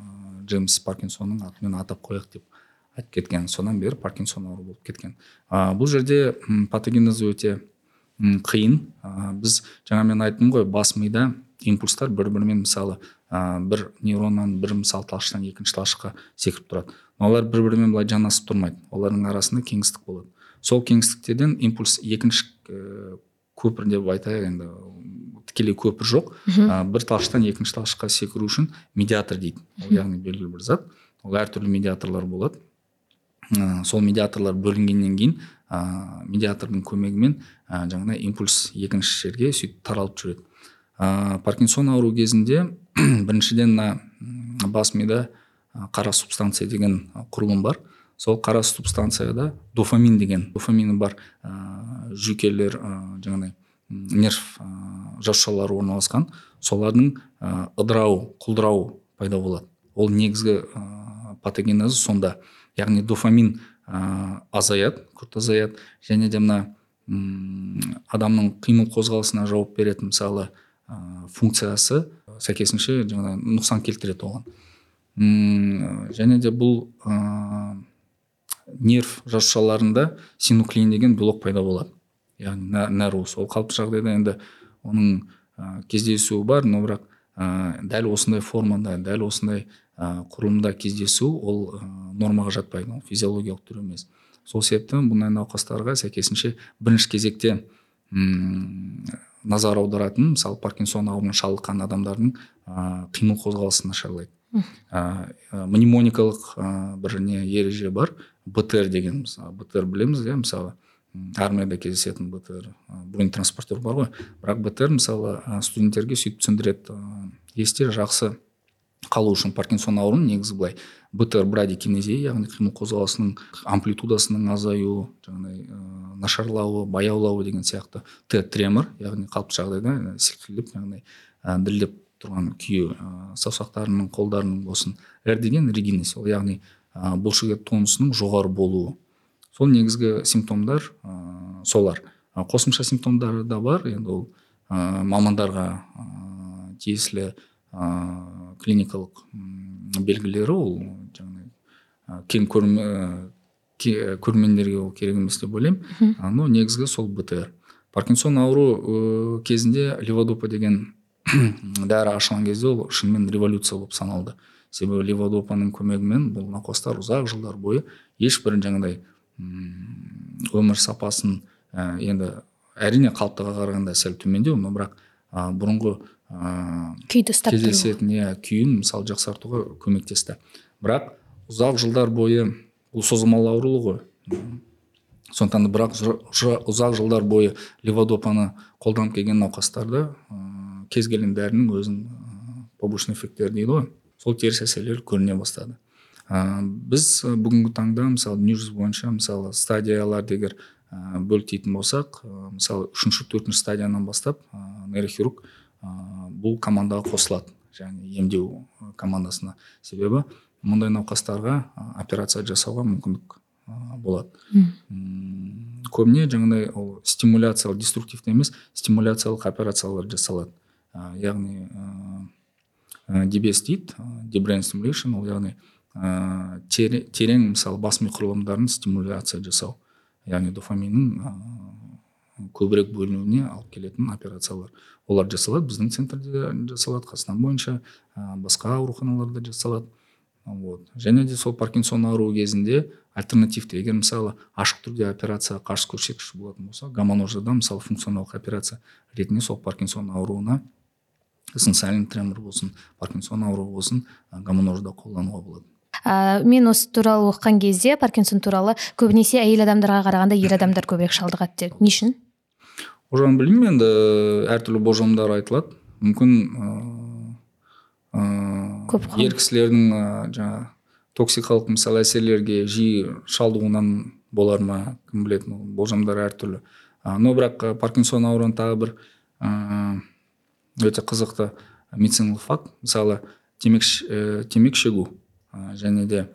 джеймс паркинсонның атымен атап қояйық деп айтып кеткен содан бері паркинсон ауру болып кеткен. Ә, бұл жерде м, патогенезі өте м, қиын. Ә, біз жаңа мен айттым ғой бас мида импульстар бір бірімен мысалы ә, бір нейроннан бір мысалы талшықтан екінші талшыққа секіріп тұрады. Олар бір бірімен былай жанасып тұрмайды. Олардың арасында кеңістік болады. Сол кеңістіктерден импульс екінші ә, көпір деп айтайық енді тікелей көпір жоқ. Ә, бір талшықтан екінші талшыққа секіру үшін медиатор дейді. Ол яғни белгілі бір зат. Ол әртүрлі медиаторлар болады. Ә, сол медиаторлар бөлінгеннен кейін ә, медиатордың көмегімен ә, жаңағыдай импульс екінші жерге сөйтіп таралып жүреді. Ә, паркинсон ауру кезінде біріншіден мына бас мида қара субстанция деген құрылым бар. Сол қара субстанцияда дофамин деген дофамині бар ә, жүйкелер ә, жаңағыдай нерв ә, жасушалары орналасқан. Солардың ә, ыдырау құлдырау пайда болады. Ол негізгі ә, патогенезі сонда. Яғни дофамин ә, азаяды күрт азаяды және де мына адамның қимыл қозғалысына жауап беретін мысалы ә, функциясы сәйкесінше жаңағы нұқсан келтіреді оған. М, және де бұл ә, нерв жасушаларында синуклеин деген белок пайда болады. Яғни нә- нәруыз ол қалыпты жағдайда енді оның ә, кездесуі бар но бірақ ә, дәл осындай формада дәл осындай құрылымда кездесу ол ә, нормаға жатпайды ол физиологиялық түрі емес. Сол себепті бұндай науқастарға сәйкесінше бірінші кезекте м, назар аударатын мысалы паркинсон ауруына шалдыққан адамдардың ә, қимыл қозғалысы нашарлайды. Ә, мнемоникалық ә, бір не ереже бар бтр деген мысалы бтр білеміз иә мысалы армияда кездесетін бтр бронетранспортер бар ғой. Бірақ бтр мысалы студенттерге сөйтіп түсіндіреді есте жақсы қалу үшін паркинсон ауруын негізі былай бтр брадикинезия яғни қимыл қозғалысының амплитудасының азаюы жаңағыдай ә, нашарлауы баяулауы деген сияқты т тремор яғни қалыпты жағдайда ә, жаңағыдай ә, дірілдеп тұрған күйі ә, саусақтарының қолдарының болсын р деген ригидность ол яғни ә, бұлшықет тонусының жоғары болуы. Сол негізгі симптомдар ә, солар. Ә, қосымша симптомдары да бар. Енді ол ә, мамандарға ә, тиесілі клиникалық белгілері ол жаңағыдай кең көрермендерге ол керек емес деп ойлаймын. Но негізгі сол бтр. Паркинсон ауру кезінде леводопа деген дәрі ашылған кезде ол шынымен революция болып саналды. Себебі леводопаның көмегімен бұл науқастар ұзақ жылдар бойы ешбір жаңағыдай өмір сапасын ә, енді әрине қалыптыға қарағанда сәл төмендеу но бірақ ә, бұрынғы күйді ұстап кездесетін иә күйін мысалы жақсартуға көмектесті. Бірақ ұзақ жылдар бойы бұл созылмалы аурулы ғой. Сондықтан да бірақ ұзақ жылдар бойы леводопаны қолданып келген науқастарда ә, кез келген дәрінің өзінің побочный эффекттері дейді ғой. Сол теріс әсерлер көріне бастады. Ә, біз бүгінгі таңда мысалы дүниежүзі бойынша мысалы стадиялар егер ә, бөлтейтін болсақ ә, мысалы үшінші төртінші стадиядан бастап ә, нейрохирург бұл командаға қосылады және емдеу командасына себебі мұндай науқастарға операция жасауға мүмкіндік болады. Көбіне жаңағыдай ол стимуляциялық деструктивті емес стимуляциялық операциялар жасалады. Ә, яғни ә, дбс дейді дебрейн стимулейшн ол яғни ә, терең мысалы бас ми құрылымдарын стимуляция жасау яғни дофаминнің көбірек бөлінуіне алып келетін операциялар. Олар жасалады біздің центрде жасалады қазақстан бойынша ә, басқа ауруханаларда жасалады. Вот. Және де сол паркинсон ауруы кезінде альтернативті егер мысалы ашық түрде операция қарсы көрсеткіш болатын болса гомоножада мысалы функционалдық операция ретінде сол паркинсон ауруына эссенциальный тремор болсын паркинсон ауруы болсын гомоножда қолдануға болады. Ә, мен осы туралы оқыған кезде паркинсон туралы көбінесе әйел адамдарға қарағанда ер адамдар көбірек шалдығады деп. Не үшін? Ол жағын білмеймін енді әртүрлі болжамдар айтылады мүмкін көп ыыы ер кісілердің жаңағы токсикалық мысалы әсерлерге жиі шалдығуынан болар ма кім біледі болжамдар әртүрлі но бірақ паркинсон ауруының тағы бір ыыы өте қызықты медициналық факт мысалы темек ә, темекі шегу және де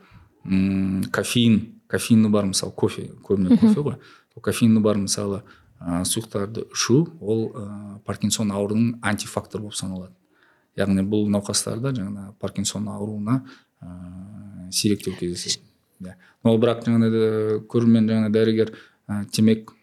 м кофеин кофеині бар мысалы кофе көбіне кофе ғой кофеині бар мысалы ә, сұйықтарды ішу ол ә, паркинсон ауруының антифактор болып саналады. Яғни бұл науқастарда жаңағы паркинсон ауруына ә, сиректеу кездеседі. Иә. Ол бірақ жаңағыдай көрермен жаңағы дәрігер ә, темек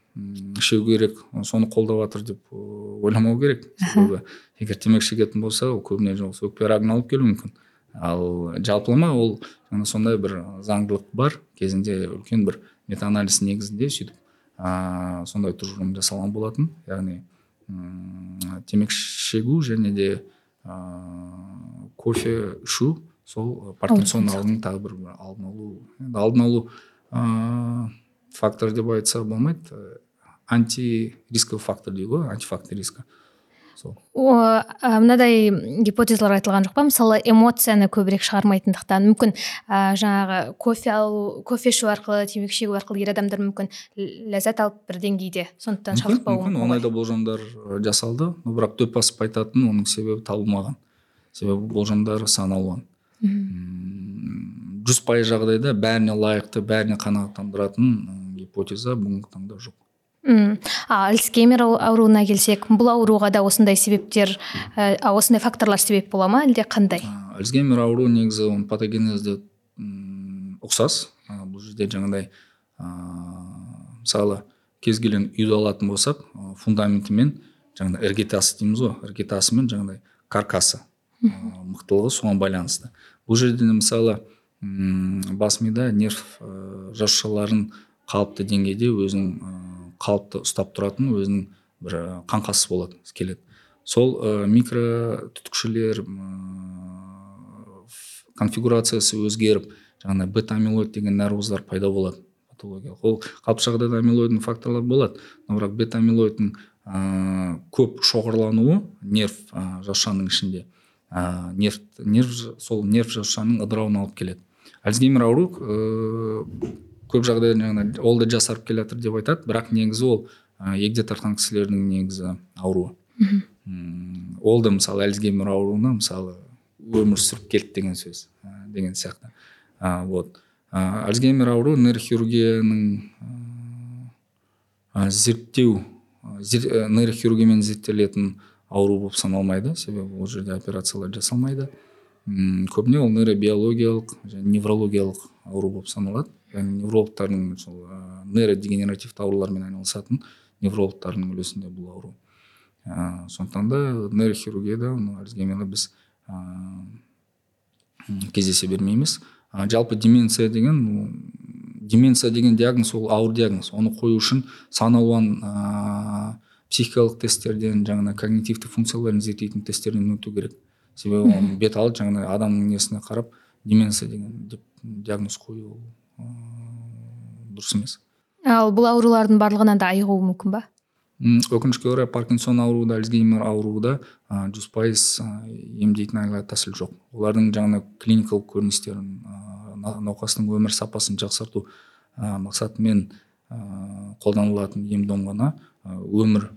шегу керек соны қолдап жатыр деп ойламау керек. Себебі егер темекі шегетін болса ол көбіне өкпе рагын алып келуі мүмкін. Ал жалпылама ол жаңа сондай бір заңдылық бар кезінде үлкен бір метаанализ негізінде сөйтіп ә, сондай тұжырым жасалған болатын. Яғни темекі шегу және де ә, кофе ішу сол паркинсон ауруының тағы бір алдын алу енді алдын алу ә, фактор деп айтса болмайды. Анти рисковый фактор дейді ғой антифактор риска. Сол. Мынадай гипотезалар айтылған жоқ па? Мысалы эмоцияны көбірек шығармайтындықтан мүмкін ә, жаңағы кофе алу кофе ішу арқылы темекі шегу арқылы ер адамдар мүмкін ләззат алып бір деңгейде сондықтан шалдықпауы мүмкін. ондай да болжамдар жасалды. Но бірақ дөп басып айтатын оның себебі табылмаған. Себебі болжамдар сан алуан. Жүз пайыз жағдайда бәріне лайықты бәріне қанағаттандыратын гипотеза бүгінгі таңда жоқ. Мм. А альцгеймер ауруына келсек бұл ауруға да осындай себептер ә, осындай факторлар себеп бола ма әлде қандай? Альцгеймер ауруы негізі оның патогенезі ұқсас. Бұл жерде жаңағыдай ыыы мысалы кез келген үйді алатын болсақ фундаменті мен жаңағыдай іргетасы дейміз ғой іргетасы мен жаңағыдай каркасы мықтылығы соған байланысты. Бұл жерде мысалы бас мида нерв жасушаларын қалыпты деңгейде өзінің қалыпты ұстап тұратын өзінің бір қаңқасы болады скелет. Сол ә, микро түтікшелер конфигурациясы өзгеріп жаңағыдай бета амилоид деген нәрвуздар пайда болады патология ол қалыпты жағдайда амилоидный факторлар болады но бірақ бета амилоидтың көп шоғырлануы нерв ә, жасушаның ішінде нерв нерв сол нерв жасушаның ыдырауына алып келеді. Альцгеймер ауру көп жағдайда жаңағыдай ол да жасарып келе жатыр деп айтады. Бірақ негізі ол ә, егде тартқан кісілердің негізі ауруы. Ол да мысалы альцгеймер ауруына мысалы өмір сүріп келді деген сөз ә, деген сияқты. А, вот. Ә, альцгеймер ауруы нейрохирургияның ә, зерттеу ә, зер- ә, нейрохирургиямен зерттелетін ауру болып саналмайды. Себебі ол жерде операциялар жасалмайды. Көбіне ол нейробиологиялық және неврологиялық ауру болып саналады. Яғни неврологтардың сол ә, нейродегенеративті аурулармен айналысатын неврологтардың үлесінде бұл ауру. Ә, сондықтан да нейрохирургияда мына альцгеймерді біз м, кездесе бермейміз. А, жалпы деменция деген деменция деген диагноз ол ауыр диагноз. Оны қою үшін сан алуан ә, психикалық тесттерден жаңағыдай когнитивті функцияларын зерттейтін тесттерден өту керек. Себебі оны бет алды жаңағыдай адамның несіне қарап деменция деген деп диагноз қою дұрыс емес. Ал бұл аурулардың барлығынан да айығуы мүмкін ба? Өкінішке орай паркинсон ауруы да альцгеймер ауруы да жүз пайыз емдейтін айла тәсіл жоқ. Олардың жаңағы клиникалық көріністерін науқастың өмір сапасын жақсарту мақсатымен қолданылатын ем дом ғана өмір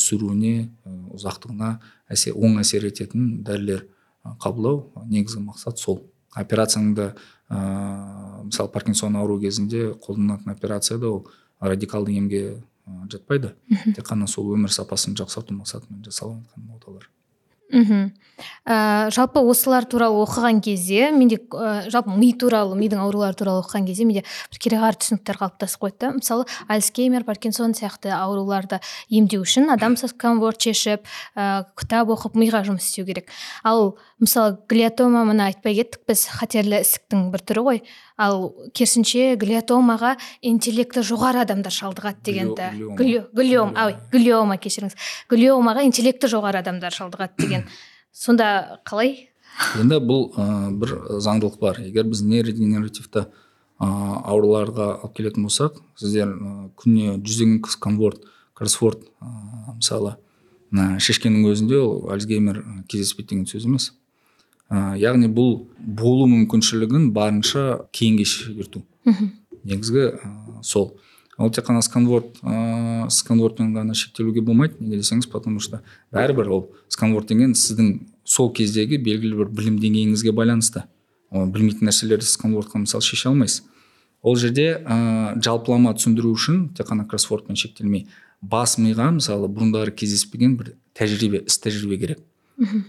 сүруіне ұзақтығына әсер, оң әсер ететін дәрілер қабылдау негізгі мақсат сол. Операцияның да ә, мысалы паркинсон ауруы кезінде қолданылатын операцияда ол радикалды емге жатпайды. Тек қана сол өмір сапасын жақсарту мақсатымен жасалып жатқан оталар. Мхм. Ә, жалпы осылар туралы оқыған кезде менде ә, жалпы ми туралы мидың аурулары туралы оқыған кезде менде бір кереғар түсініктер қалыптасып қойды да. Мысалы альцгеймер паркинсон сияқты ауруларды емдеу үшін адам сканворд шешіп ә, кітап оқып миға жұмыс істеу керек. Ал мысалы глиотома мына айтпай кеттік біз қатерлі ісіктің бір түрі ғой. Ал керісінше глиотомаға интеллекті жоғары адамдар шалдығады дегенді Глио- глио- глиом ой глиома кешіріңіз. Глиомаға интеллекті жоғары адамдар шалдығады деген. Сонда қалай? Енді бұл ә, бір заңдылық бар. Егер біз нейродегенеративті ә, ауруларға алып келетін болсақ сіздер ә, күніне жүздеген конворт кроссворд ә, мысалы ә, шешкеннің өзінде ол альцгеймер кездеспейді деген сөз емес. Ә, яғни бұл болу мүмкіншілігін барынша кейінге шегерту. Негізгі ә, сол. Ол тек қана сканворд ә, сканвордпен ғана шектелуге болмайды неге десеңіз потому что бәрібір ол сканворд деген сіздің сол кездегі белгілі бір білім деңгейіңізге байланысты. Ол білмейтін нәрселерді сканвордқа мысалы шеше алмайсыз. Ол жерде ә, жалпылама түсіндіру үшін тек қана кроссвордпен шектелмей бас миға мысалы бұрындары кездеспеген бір тәжірибе іс тәжірибе керек.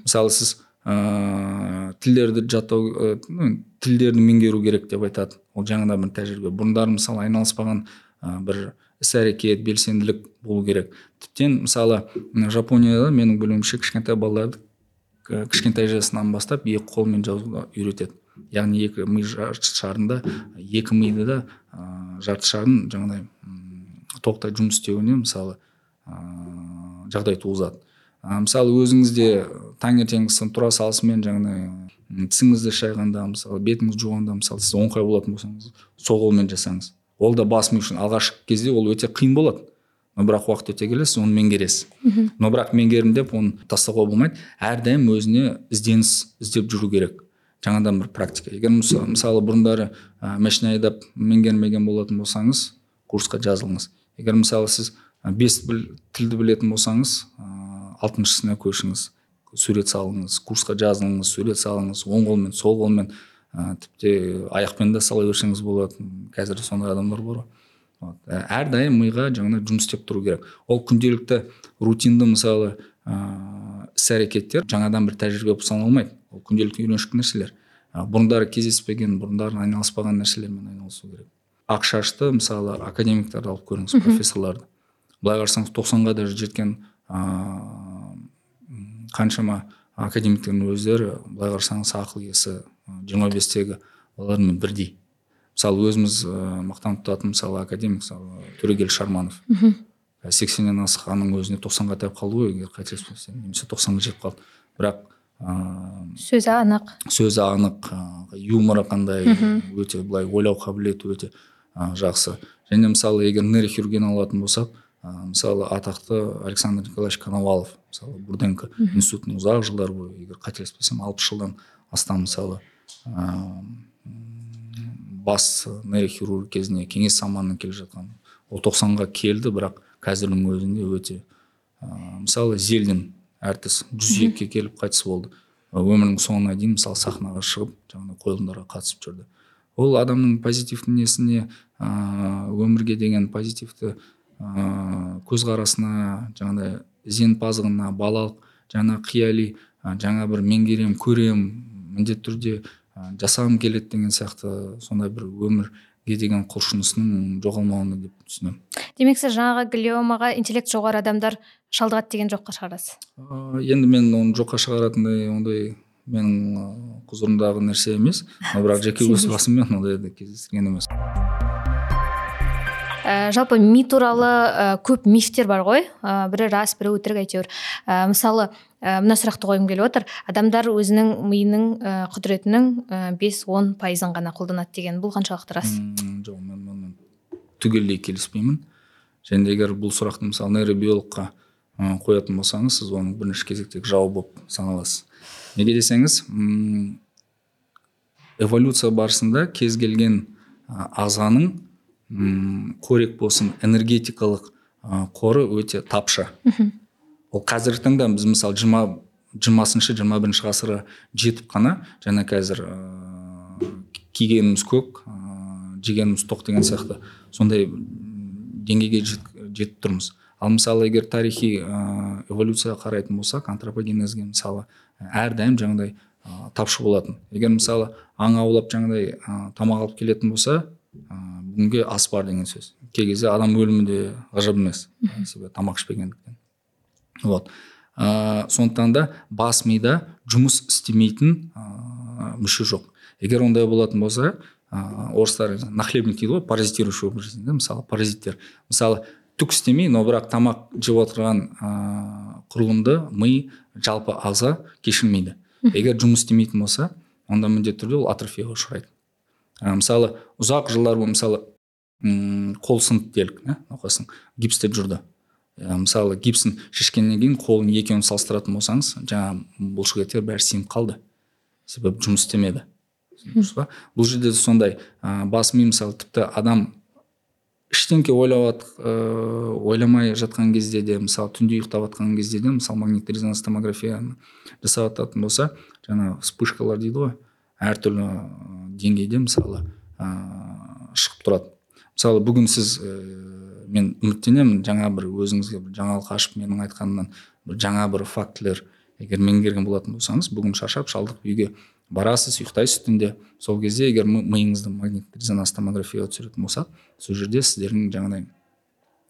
Мысалы сіз ыыы тілдерді жаттау ә, тілдерді меңгеру керек деп айтады ол жаңадан бір тәжірибе. Бұрындары мысалы айналыспаған ә, бір іс әрекет белсенділік болу керек. Тіптен мысалы жапонияда менің білуімше кішкентай балаларды кішкентай жасынан бастап екі қолмен жазуды үйретеді. Яғни екі ми жарты шарында екі миды да ә, жарты шарын жаңағыдай толықтай жұмыс істеуіне мысалы ыыы жағдай туғызады. А, мысалы өзіңіз де таңертеңгісін тұра салысымен жаңағыдай тісіңізді шайғанда мысалы бетіңізді жуғанда мысалы сіз оңқай болатын болсаңыз сол қолмен жасаңыз. Ол да бас ми үшін алғашқы кезде ол өте қиын болады. Но бірақ уақыт өте келе сіз оны меңгересіз. Но бірақ меңгердім деп оны тастауға болмайды. Әрдайым өзіне ізденіс іздеп жүру керек. Жаңадан бір практика. Егер мыса- мысалы бұрындары ә, машина айдап меңгермеген болатын болсаңыз курсқа жазылыңыз. Егер мысалы сіз бес біл, тілді білетін болсаңыз ә, алтыншысына көшіңіз сурет салыңыз курсқа жазылыңыз сурет салыңыз оң қолмен сол қолмен ә, тіпті аяқпен да сала берсеңіз болады қазір сондай адамдар бар. Ғой вот. ә, әрдайым миға жаңағыдай жұмыс істеп тұру керек. Ол күнделікті рутинді мысалы ыыы іс әрекеттер жаңадан бір тәжірибе болып саналмайды ол күнделікті үйреншікті нәрселер. А, бұрындары кездеспеген бұрындары айналыспаған нәрселермен айналысу керек. Ақ шашты мысалы академиктерді алып көріңіз профессорларды. Былай қарасаңыз тоқсанға даже жеткен ыыы қаншама академиктердің өздері былай қарасаңыз ақыл есі жиырма бестегі балалармен бірдей. Мысалы өзіміз ыыы мақтан тұтатын мысалы академик мысалы төрегел шарманов. Сексеннен асқанның өзіне тоқсанға таяп қалды ғой егер қателеспесем немесе тоқсанға жетіп қалды. Бірақ ыыы сөзі анық. сөзі анық юморы қандай өте былай ойлау қабілеті өте жақсы. Және мысалы егер нейрохирургияны алатын болсақ мысалы атақты александр николаевич коновалов. Мысалы бурденко институтының ұзақ жылдар бойы егер қателеспесем алпыс жылдан астам мысалы ыыы бас нейрохирург кезінде кеңес заманынан келе жатқан. Ол тоқсанға келді бірақ қазірдің өзінде өте ыыы мысалы зельдин әртіс жүз екіге келіп қайтыс болды. Өмірінің соңына дейін мысалы сахнаға шығып жаңағыдай қойылымдарға қатысып жүрді. Ол адамның позитивті несіне ыыы өмірге деген позитивті ыыы көзқарасына жаңағыдай зеңпаздығына балалық жаңа қияли жаңа бір меңгерем көрем міндетті түрде жасағым келеді деген сияқты сондай бір өмірге деген құлшынысының жоғалмауына деп түсінемін. Демек сіз жаңағы глиомаға интеллект жоғары адамдар шалдығады деген жоққа шығарасыз? Ыыы енді мен оны жоққа шығаратындай ондай менің құзырымдағы нәрсе емес. Бірақ жеке өз басыммен ондайды кездестірген емеспін. Ә, жалпы ми туралы ә, көп мифтер бар ғой. Ә, бірі рас бірі өтірік әйтеуір. Ә, мысалы ә, мына сұрақты қойғым келіп отыр. Адамдар өзінің миының ә, құдіретінің бес он пайызын ғана қолданады деген. Бұл қаншалықты рас? Жоқ мен онымен түгелдей келіспеймін. Және де егер бұл сұрақты мысалы нейробиологқа қоятын болсаңыз сіз оның бірінші кезектегі жауабы болып саналасыз. Неге десеңіз эволюция барысында кез келген ағзаның қорек болсын энергетикалық қоры өте тапшы. Ол қазіргі таңда біз мысалы жиырма жиырмасыншы жиырма бірінші ғасырға жетіп қана жаңа қазір ә, кигеніміз көк ә, жегеніміз тоқ деген сияқты. Сондай деңгейге жетіп тұрмыз. Ал мысалы егер тарихи ә, эволюцияға қарайтын болсақ антропогенезге мысалы әрдайым жаңағыдай ә, тапшы болатын. Егер мысалы аң аулап жаңағыдай ә, тамақ алып келетін болса бүгінге ас бар деген сөз. Кей кезде адам өлімі де ғажап емес. Себебі тамақ ішпегендіктен. Вот. Ә, сондықтан да бас мида жұмыс істемейтін ә, мүше жоқ. Егер ондай болатын болса ә, орыстар нахлебник дейді ғой паразитирующий образ жизни да мысалы паразиттер. Мысалы түк істемей но бірақ тамақ жеп отырған ә, құрылымды ми жалпы ағза кешірмейді. Егер жұмыс істемейтін болса онда міндетті түрде ол атрофияға ұшырайды. Мысалы ұзақ жылдар бойы мысалы м қол сынды делік иә науқастың гипсте жүрді. Ә, мысалы гипсін шешкеннен кейін қолын екеуін салыстыратын болсаңыз жаңағы бұлшықеттер бәрі сеніп қалды. Себебі жұмыс істемеді. Дұрыс па? Бұл жерде де сондай ә, бас ми мысалы тіпті адам ештеңке ойлап ә, ойламай жатқан кезде де мысалы түнде ұйықтап жатқан кезде де мысалы магниттік резонанс томографияны жасап жататын болса жаңағы вспышкалар дейді ғой әртүрлі деңгейде мысалы ыыы шығып тұрады. Мысалы бүгін сіз ә, мен үміттенемін жаңа бір өзіңізге бір жаңалық ашып менің айтқанымнан бір жаңа бір фактілер егер меңгерген болатын болсаңыз бүгін шаршап шалдық үйге барасыз ұйықтайсыз түнде. Сол кезде егер миыңызды магниттік резонанс томографияға түсіретін болсақ сол жерде сіздердің жаңағыдай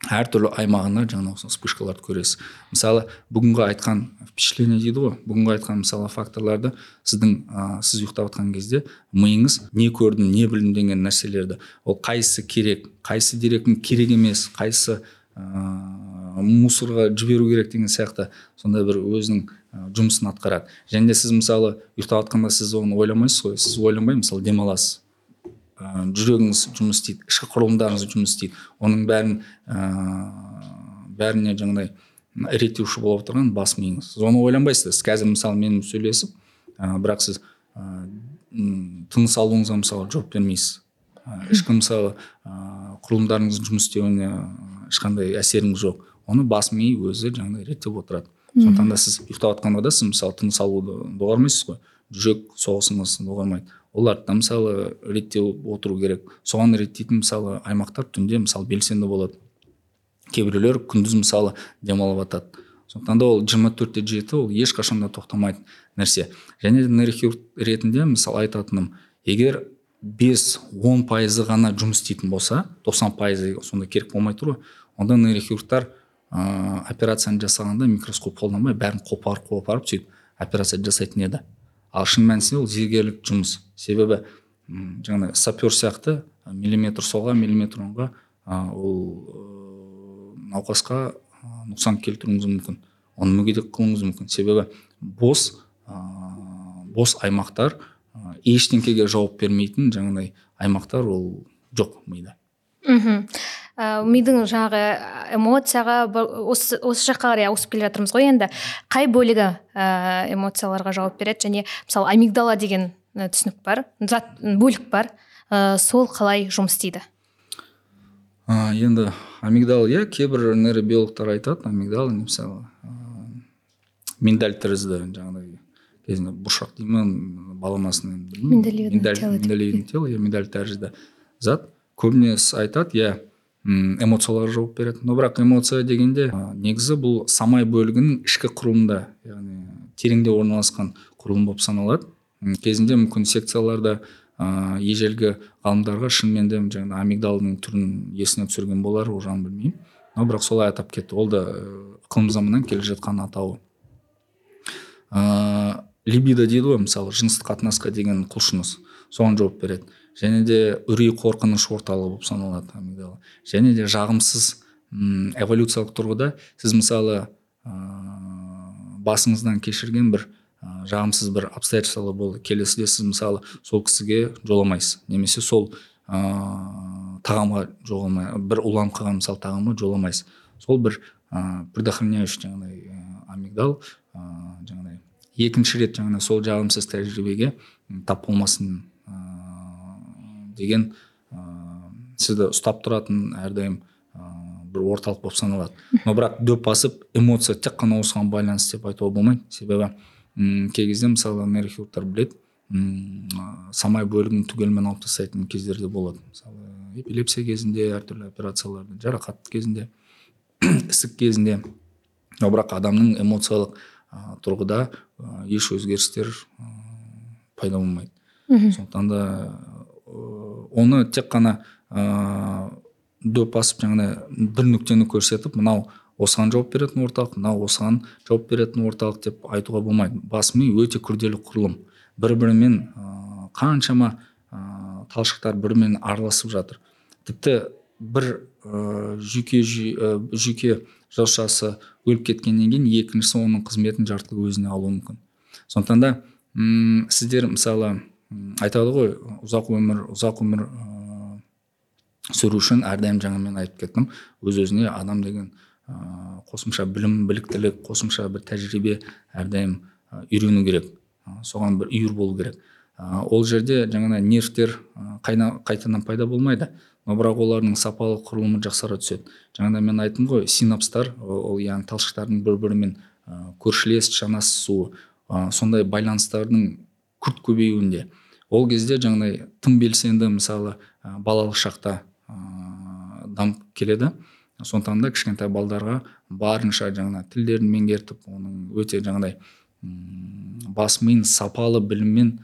әртүрлі аймағына жаңағы вспышкаларды көресіз. Мысалы бүгінгі айтқан впечатление дейді ғой. Бүгінгі айтқан мысалы факторларды сіздің ә, сіз ұйықтап жатқан кезде миыңыз не көрдім не білдім деген нәрселерді. Ол қайсысы керек қайсы деректің керек емес қайсысы ә, мусорға жіберу керек деген сияқты сондай бір өзінің жұмысын атқарады. Және сіз мысалы ұйықтап жатқанда сіз оны ойламайсыз ғой. Сіз ойламай мысалы демаласыз. Ә, жүрегіңіз жұмыс істейді. Ішкі құрылымдарыңыз жұмыс істейді. Оның бәрін ә, бәріне жаңағыдай реттеуші болып отырған бас миыңыз сіз оны ойланбайсыз. Сіз қазір мысалы менімен сөйлесіп ә, бірақ сіз ә, тыныс алуыңызға мысалы жауап бермейсіз. Ішкі мысалы ә, құрылымдарыңыздың жұмыс істеуіне ешқандай әсеріңіз жоқ. Оны бас ми өзі жаңағыдай реттеп отырады. Сондықтан да сіз ұйықтап жатқанда да сіз мысалы тыныс алуды доғармайсыз ғой. Жүрек соғысыңыз доғармайды. Оларды да мысалы реттеп отыру керек. Соған реттейтін мысалы аймақтар түнде мысалы белсенді болады. Кейбіреулер күндіз мысалы демалып жатады сондықтан да ол жиырма төртте жеті ол ешқашан да тоқтамайтын нәрсе. Және де нейрохирург ретінде мысалы айтатыным егер бес он пайызы ғана жұмыс істейтін болса тоқсан пайызы сонда керек болмай тұр ғой. Онда нейрохирургтар ыыы операцияны жасағанда микроскоп қолданбай бәрін қопарып қопарып сөйтіп операция жасайтын еді. Ал шын мәнісінде ол зергерлік жұмыс. Себебі жаңағы сапер сияқты миллиметр солға миллиметр оңға ол науқасқа нұқсан келтіруіңіз мүмкін оны мүгедек қылуыңыз мүмкін. Себебі бос ә, бос аймақтар ә, ештеңкеге жауап бермейтін жаңағыдай аймақтар ол жоқ мида. Мхм. Мидың жаңағы эмоцияға осы, осы жаққа қарай ауысып келе жатырмыз ғой енді. Қай бөлігі ә, эмоцияларға жауап береді? Және мысалы амигдала деген түсінік бар зат бөлік бар. Ә, сол қалай жұмыс істейді? А, енді амигдал иә кейбір нейробиологтар айтады амигдал мысалы миндаль тәрізді жаңағыдай кезінде бұршақ дей ма баламасын миндалевидный тело иә миндаль тәрізді зат. Көбінесе айтады иә эмоцияларға жауап береді. Но бірақ эмоция дегенде негізі бұл самай бөлігінің ішкі құрылымында яғни тереңде орналасқан құрылым болып саналады. Кезінде мүмкін секцияларда ә, ежелгі ғалымдарға шынымен де жаңағы амигдалдың түрін есіне түсірген болар ол жағын білмеймін. Но бірақ солай атап кетті. Ол да ықылым заманнан келе жатқан атауы. Ә, либидо дейді ғой мысалы жыныстық қатынасқа деген құлшыныс. Соған жауап береді. Және де үрей қорқыныш орталығы болып саналады амигдала. Және де жағымсыз м эволюциялық тұрғыда сіз мысалы ә, басыңыздан кешірген бір ә, жағымсыз бір обстоятельстволар болды. Келесіде сіз мысалы сол кісіге жоламайсыз. Немесе сол ә, тағамға жоламай бір уланып қалған мысалы тағамға жоламайсыз. Сол бір ә, предохраняющий жаңағыдай амигдал ә, жаңағыдай екінші рет жаңағыдай сол жағымсыз тәжірибеге тап болмасын деген ә, сізді ұстап тұратын әрдайым ә, бір орталық болып саналады. Но бірақ дөп басып эмоция тек қана осыған байланысты деп айтуға болмайды. Себебі м кей кезде мысалы нейрохирургтар біледі самай бөлігін түгелімен алып тастайтын кездер де болады. Мысалы эпилепсия кезінде әртүрлі операцияларды жарақат кезінде ісік кезінде. Но бірақ адамның эмоциялық ә, тұрғыда ә, еш өзгерістер ә, пайда болмайды. Сондықтан да оны тек қана ыыы дөп басып жаңағыдай бір нүктені көрсетіп мынау осыған жауап беретін орталық мынау осыған жауап беретін орталық деп айтуға болмайды. Бас ми өте күрделі құрылым. Бір бірімен ә, қаншама ә, талшықтар бір бірімен араласып жатыр. Тіпті бір ә, жүйке ә, жүйке жасушасы өліп кеткеннен кейін екіншісі оның қызметін жартылай өзіне алуы мүмкін. Сондықтан да м сіздер мысалы айтады ғой ұзақ өмір ұзақ өмір ыыы сүру үшін әрдайым жаңа мен айтып кеттім. Өз өзіне адам деген ыыы қосымша білім біліктілік қосымша бір тәжірибе әрдайым үйрену керек. Соған бір үйір болу керек ә, ол жерде жаңағыдай нервтер қайна, қайтадан пайда болмайды но бірақ олардың сапалы құрылымы жақсара түседі. Жаңағыдай мен айттым ғой синапстар ол яғни талшықтардың бір бірімен көршілес жанасуы сондай байланыстардың күрт көбеюінде. Ол кезде жаңағыдай тым белсенді мысалы балалық шақта ә, дамып келеді. Сондықтан да кішкентай балдарға барынша жаңағы тілдерін меңгертіп оның өте жаңағыдай бас миын сапалы біліммен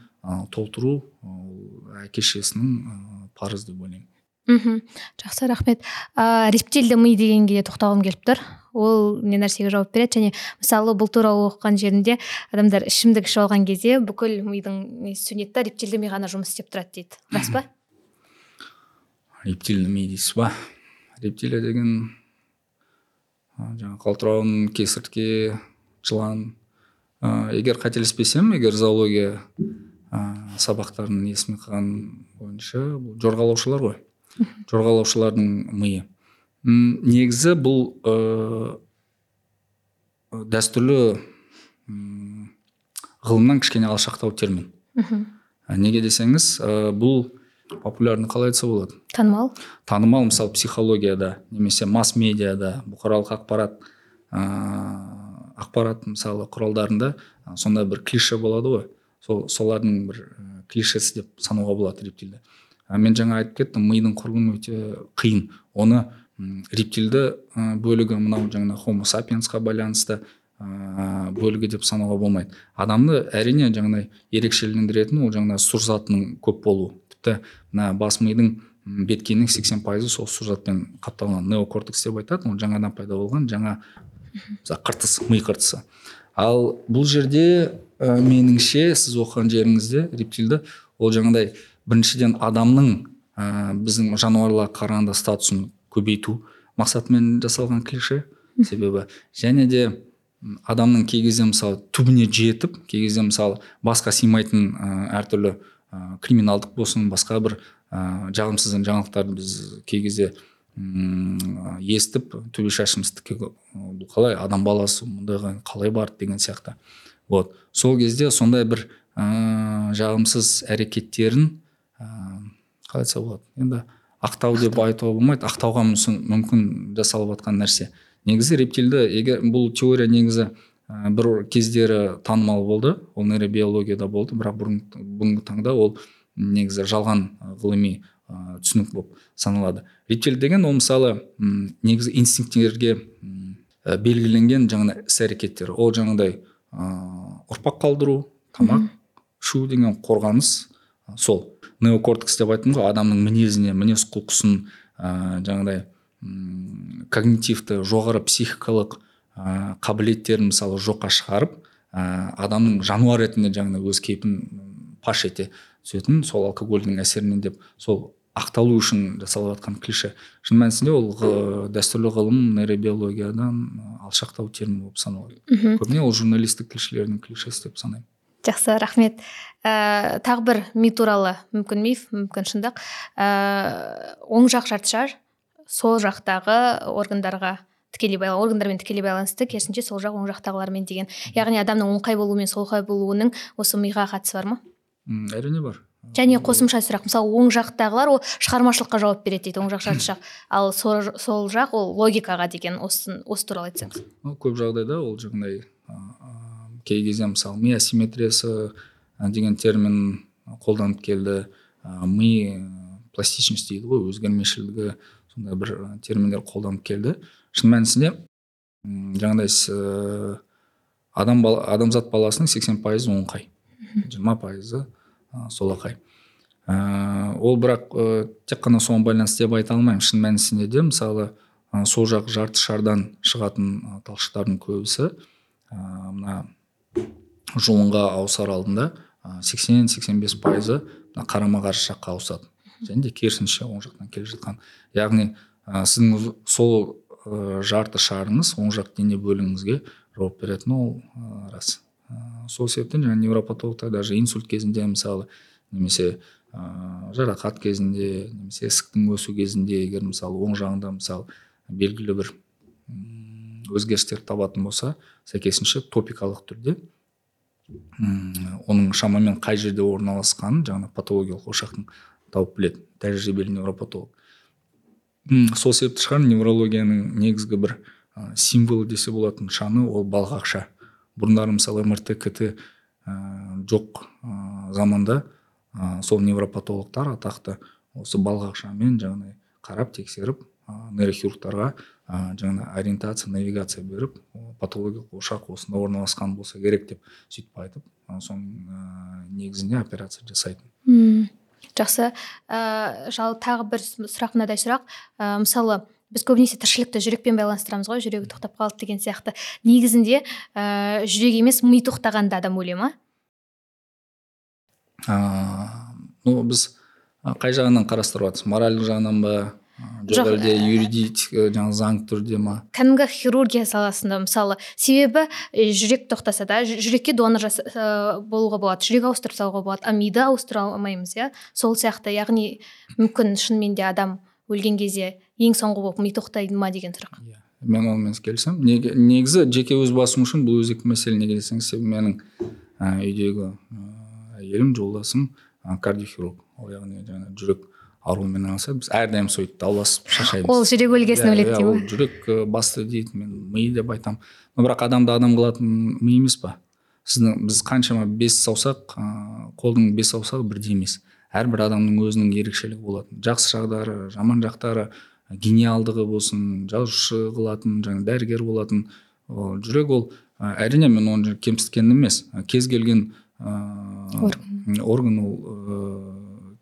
толтыру ол әке шешесінің парызы деп ойлаймын. Мхм. Жақсы рахмет. Ә, рептильді ми дегенге де тоқталғым келіп тұр. Ол не нәрсеге жауап береді. Және мысалы бұл туралы оқыған жерінде адамдар ішімдік ішіп алған кезде бүкіл мидың несі сөнеді да рептильді ми ғана жұмыс істеп тұрады дейді. Рас па? Рептильді ми дейсіз ба? Рептилия деген жаңағы қалтырауын кесіртке жылан. Ә, егер қателеспесем егер зоология ә, сабақтарын есіме қалған бойынша бұл жорғалаушылар ғой. Жорғалаушылардың миы. Негізі бұл ә, дәстүрлі ғылымнан кішкене алшақтау термин. Неге десеңіз ә, бұл популярный қалай айтса болады? Танымал? Танымал мысалы психологияда немесе масс медиада бұқаралық ақпарат ә, ақпарат мысалы құралдарында сондай бір клише болады ғой. Сол солардың бір клишесі деп санауға болады рептильді мен жаңа айтып кеттім мидың құрылымы өте қиын. Оны рептильді бөлігі мынау жаңа хомо сапиенсқа байланысты ә, бөлігі деп санауға болмайды. Адамды әрине жаңағыдай ерекшелендіретін ол жаңағыдай сұр затының көп болуы. Тіпті мына бас мидың беткейінің сексен пайызы сол сұр затпен қапталған. Неокортекс деп айтады ол жаңадан пайда болған жаңа қыртыс ми қыртысы. Ал бұл жерде ә, меніңше сіз оқыған жеріңізде рептильді ол жаңағыдай біріншіден адамның ә, біздің жануарларға қарағанда статусын көбейту мақсатымен жасалған клише себебі. Және де адамның кей кезде мысалы түбіне жетіп кей кезде мысалы басқа сыймайтын әртүрлі криминалдық болсын басқа бір ә, жағымсыз жаңалықтарды біз кей кезде м естіп төбе шашымыз тіке бұл қалай адам баласы мұндайға қалай барды деген сияқты. Вот. Сол кезде сондай бір ә, жағымсыз әрекеттерін ә, қалай айтса болады енді ақтау деп айтуға болмайды. Ақтауға мүмкін жасалып жатқан нәрсе. Негізі рептилді егер бұл теория негізі ә, бір кездері танымал болды ол нейробиологияда болды бірақ бүгінгі таңда ол негізі жалған ғылыми ә, түсінік болып саналады. Рептиль деген ол мысалы м негізі инстинкттерге ә, белгіленген жаңағыдай іс әрекеттер. Ол жаңағыдай ұрпақ қалдыру тамақ ішу деген қорғаныс сол. Неокортекс деп айттым ғой. Адамның мінезіне мінез құлқысын ә, жаңағыдай когнитивті жоғары психикалық ә, қабілеттерін мысалы жоққа шығарып ә, адамның жануар ретінде жаңағыдай өз кейпін паш ете түсетін сол алкогольдің әсерінен деп сол ақталу үшін жасалып жатқан клише. Шын мәнісінде ол дәстүрлі ғылым нейробиологиядан алшақтау термин болып саналады. Көбіне ол журналистік тілшілердің клишесі деп санаймын. Жақсы рахмет. Ә, тағы бір ми туралы. Мүмкін миф мүмкін шындық. Ә, оң жақ жартышар сол жақтағы органдарға тікелей байланысты органдармен тікелей байланысты керісінше сол жақ оң жақтағылармен деген. Яғни адамның оңқай болуы мен солқай болуының осы миға қатысы бар ма? Әрине бар. Және қосымша сұрақ. Мысалы оң жақтағылар ол шығармашылыққа жауап береді дейді оң жақ жарты жақ ал сол, сол жақ ол логикаға деген осы, осы туралы айтсаңыз. Көп жағдайда ол жаңағыдай кей кезде мысалы ми асимметриясы деген термин қолданып келді. Ми пластичность дейді ғой өзгермешілігі сондай бір терминдер қолданып келді. Шын мәнісінде жаңағыдай адам бала, адамзат баласының сексен пайызы оңқай. Жиырма пайызы солақай ә, ол бірақ ә, тек қана соған байланысты деп айта алмаймын. Шын мәнісінде де мысалы ә, сол жақ жарты шардан шығатын талшықтардың көбісі ә, мына жұлынға ауысар алдында сексен сексен бес пайызы қарама қарсы жаққа ауысады және де керісінше оң жақтан келе жатқан. Яғни ә, сіздің сол ә, жарты шарыңыз оң жақ дене бөлігіңізге жауап беретіні ол ә, рас. Ә, сол себептен жаңағы невропатологтар даже инсульт кезінде мысалы немесе ә, жарақат кезінде немесе ісіктің өсу кезінде егер мысалы оң жағында мысалы белгілі бір өзгерістер табатын болса сәйкесінше топикалық түрде оның шамамен қай жерде орналасқанын жаңағы патологиялық ошақтың тауып біледі тәжірибелі невропатолог. Сол себепті шығар неврологияның негізгі бір ә, символы десе болатын шаны ол балғақша бұрындары мысалы мрт кт ә, жоқ ә, заманда ә, сол невропатологтар атақты осы балғақшамен жаңағыдай қарап тексеріп ә, нейрохирургтарға ә, жаңағы ориентация навигация беріп патологиялық ошақ осында орналасқан болса керек деп сөйтіп айтып ә, соның ә, негізінде операция жасайтын. Мм. Жақсы. Ә, жал тағы бір сұрақ мынадай сұрақ. Ә, мысалы біз көбінесе тіршілікті жүрекпен байланыстырамыз ғой жүрегі тоқтап қалды деген сияқты. Негізінде ә, жүрек емес ми тоқтағанда адам өле ма? Ну біз қай жағынан қарастырып жатырсыз? Моральдық жағынан ба? Жоқ әлде юридик жаңағы заң түрде ма? кәдімгі хирургия саласында мысалы себебі жүрек тоқтаса да жүрекке донор жас, ә, болуға болады жүрек ауыстырып салуға болады а миды ауыстыра алмаймыз иә. Сол сияқты яғни мүмкін шынымен де адам өлген кезде ең соңғы болып ми тоқтайды ма деген сұрақ. Иә мен онымен келісемін. Негізі жеке өз басым үшін бұл өзекті мәселе неге десеңіз менің ә, үйдегі ә, әйелім жолдасым ә, кардиохирург. Ол яғни жаңағы жүрек ауруымен айналысады. Біз әрдайым сөйтіп дауласып шаршаймыз ол жүрек өлгесін өледі иә, дейді ол жүрек басты дейді. Мен ми деп айтамын. Но бірақ адамды адам қылатын ми емес па? Сіздің біз қаншама бес саусақ қолдың бес саусағы бірдей емес. Әрбір адамның өзінің ерекшелігі болады жақсы жақтары жаман жақтары гениалдығы болсын жазушы қылатын жаңа дәрігер болатын. Ол жүрек ол әрине мен оны кемсіткен емес. Кез келген ә, орган. ол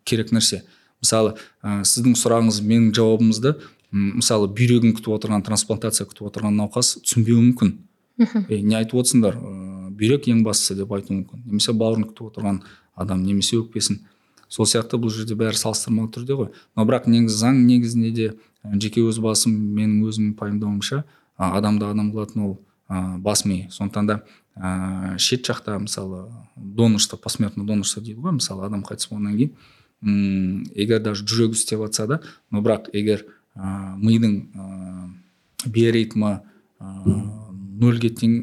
керек нәрсе. Мысалы ә, сіздің сұрағыңыз менің жауабымызды мысалы бүйрегін күтіп отырған трансплантация күтіп отырған науқас түсінбеуі мүмкін. Е не айтып отырсыңдар ә, бүйрек ең бастысы деп айтуы мүмкін. Немесе бауырын күтіп отырған адам немесе өкпесін. Сол сияқты бұл жерде бәрі салыстырмалы түрде ғой. Но бірақ негізі заң негізінде де жеке өз басым менің өзімнің пайымдауымша адамды адам қылатын ол ә, бас ми сондықтан да ә, шет жақта мысалы донорство посмертный донорство дейді ғой мысалы адам қайтыс болғаннан кейін м егер даже жүрегі істеп жатса да но бірақ егер ә, мидың ә, биоритмі ә, нөлге тең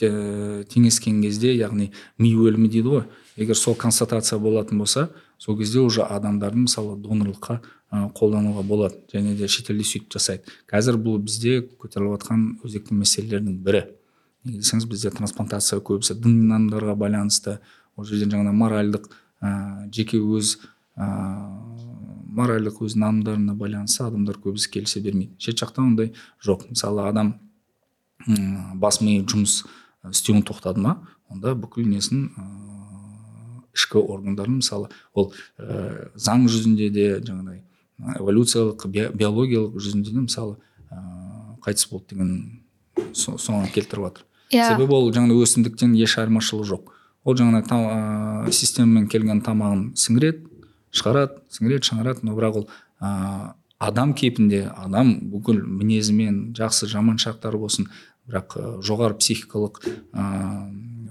те- теңескен кезде яғни ми өлімі дейді ғой егер сол констатация болатын болса сол кезде уже адамдардың мысалы донорлыққа ә, қолдануға болады және де шетелде сөйтіп жасайды. Қазір бұл бізде көтеріліп жатқан өзекті мәселелердің бірі. Неге десеңіз бізде трансплантация көбісі дін нанымдарға байланысты ол жерде жаңағыдай моральдық ә, жеке өз ә, моральдық өз нанымдарына байланысты адамдар көбісі келісе бермейді. Шет жақта ондай жоқ. Мысалы адам м, бас миы жұмыс істеуін тоқтады ма онда бүкіл несін ішкі органдарын мысалы ол ә, заң жүзінде де жаңағыдай ә, эволюциялық би- биологиялық жүзінде де мысалы ыыы қайтыс болды деген со- соған келтіріп жатыр иә. Себебі ол жаңағыдай өсімдіктен еш айырмашылығы жоқ. Ол жаңағыдай та- ә, системамен келген тамағын сіңіреді шығарады сіңіреді шығарады. Но бірақ ол ә, адам кейпінде адам бүкіл мінезімен жақсы жаман шақтары болсын бірақ ә, жоғары психикалық ә,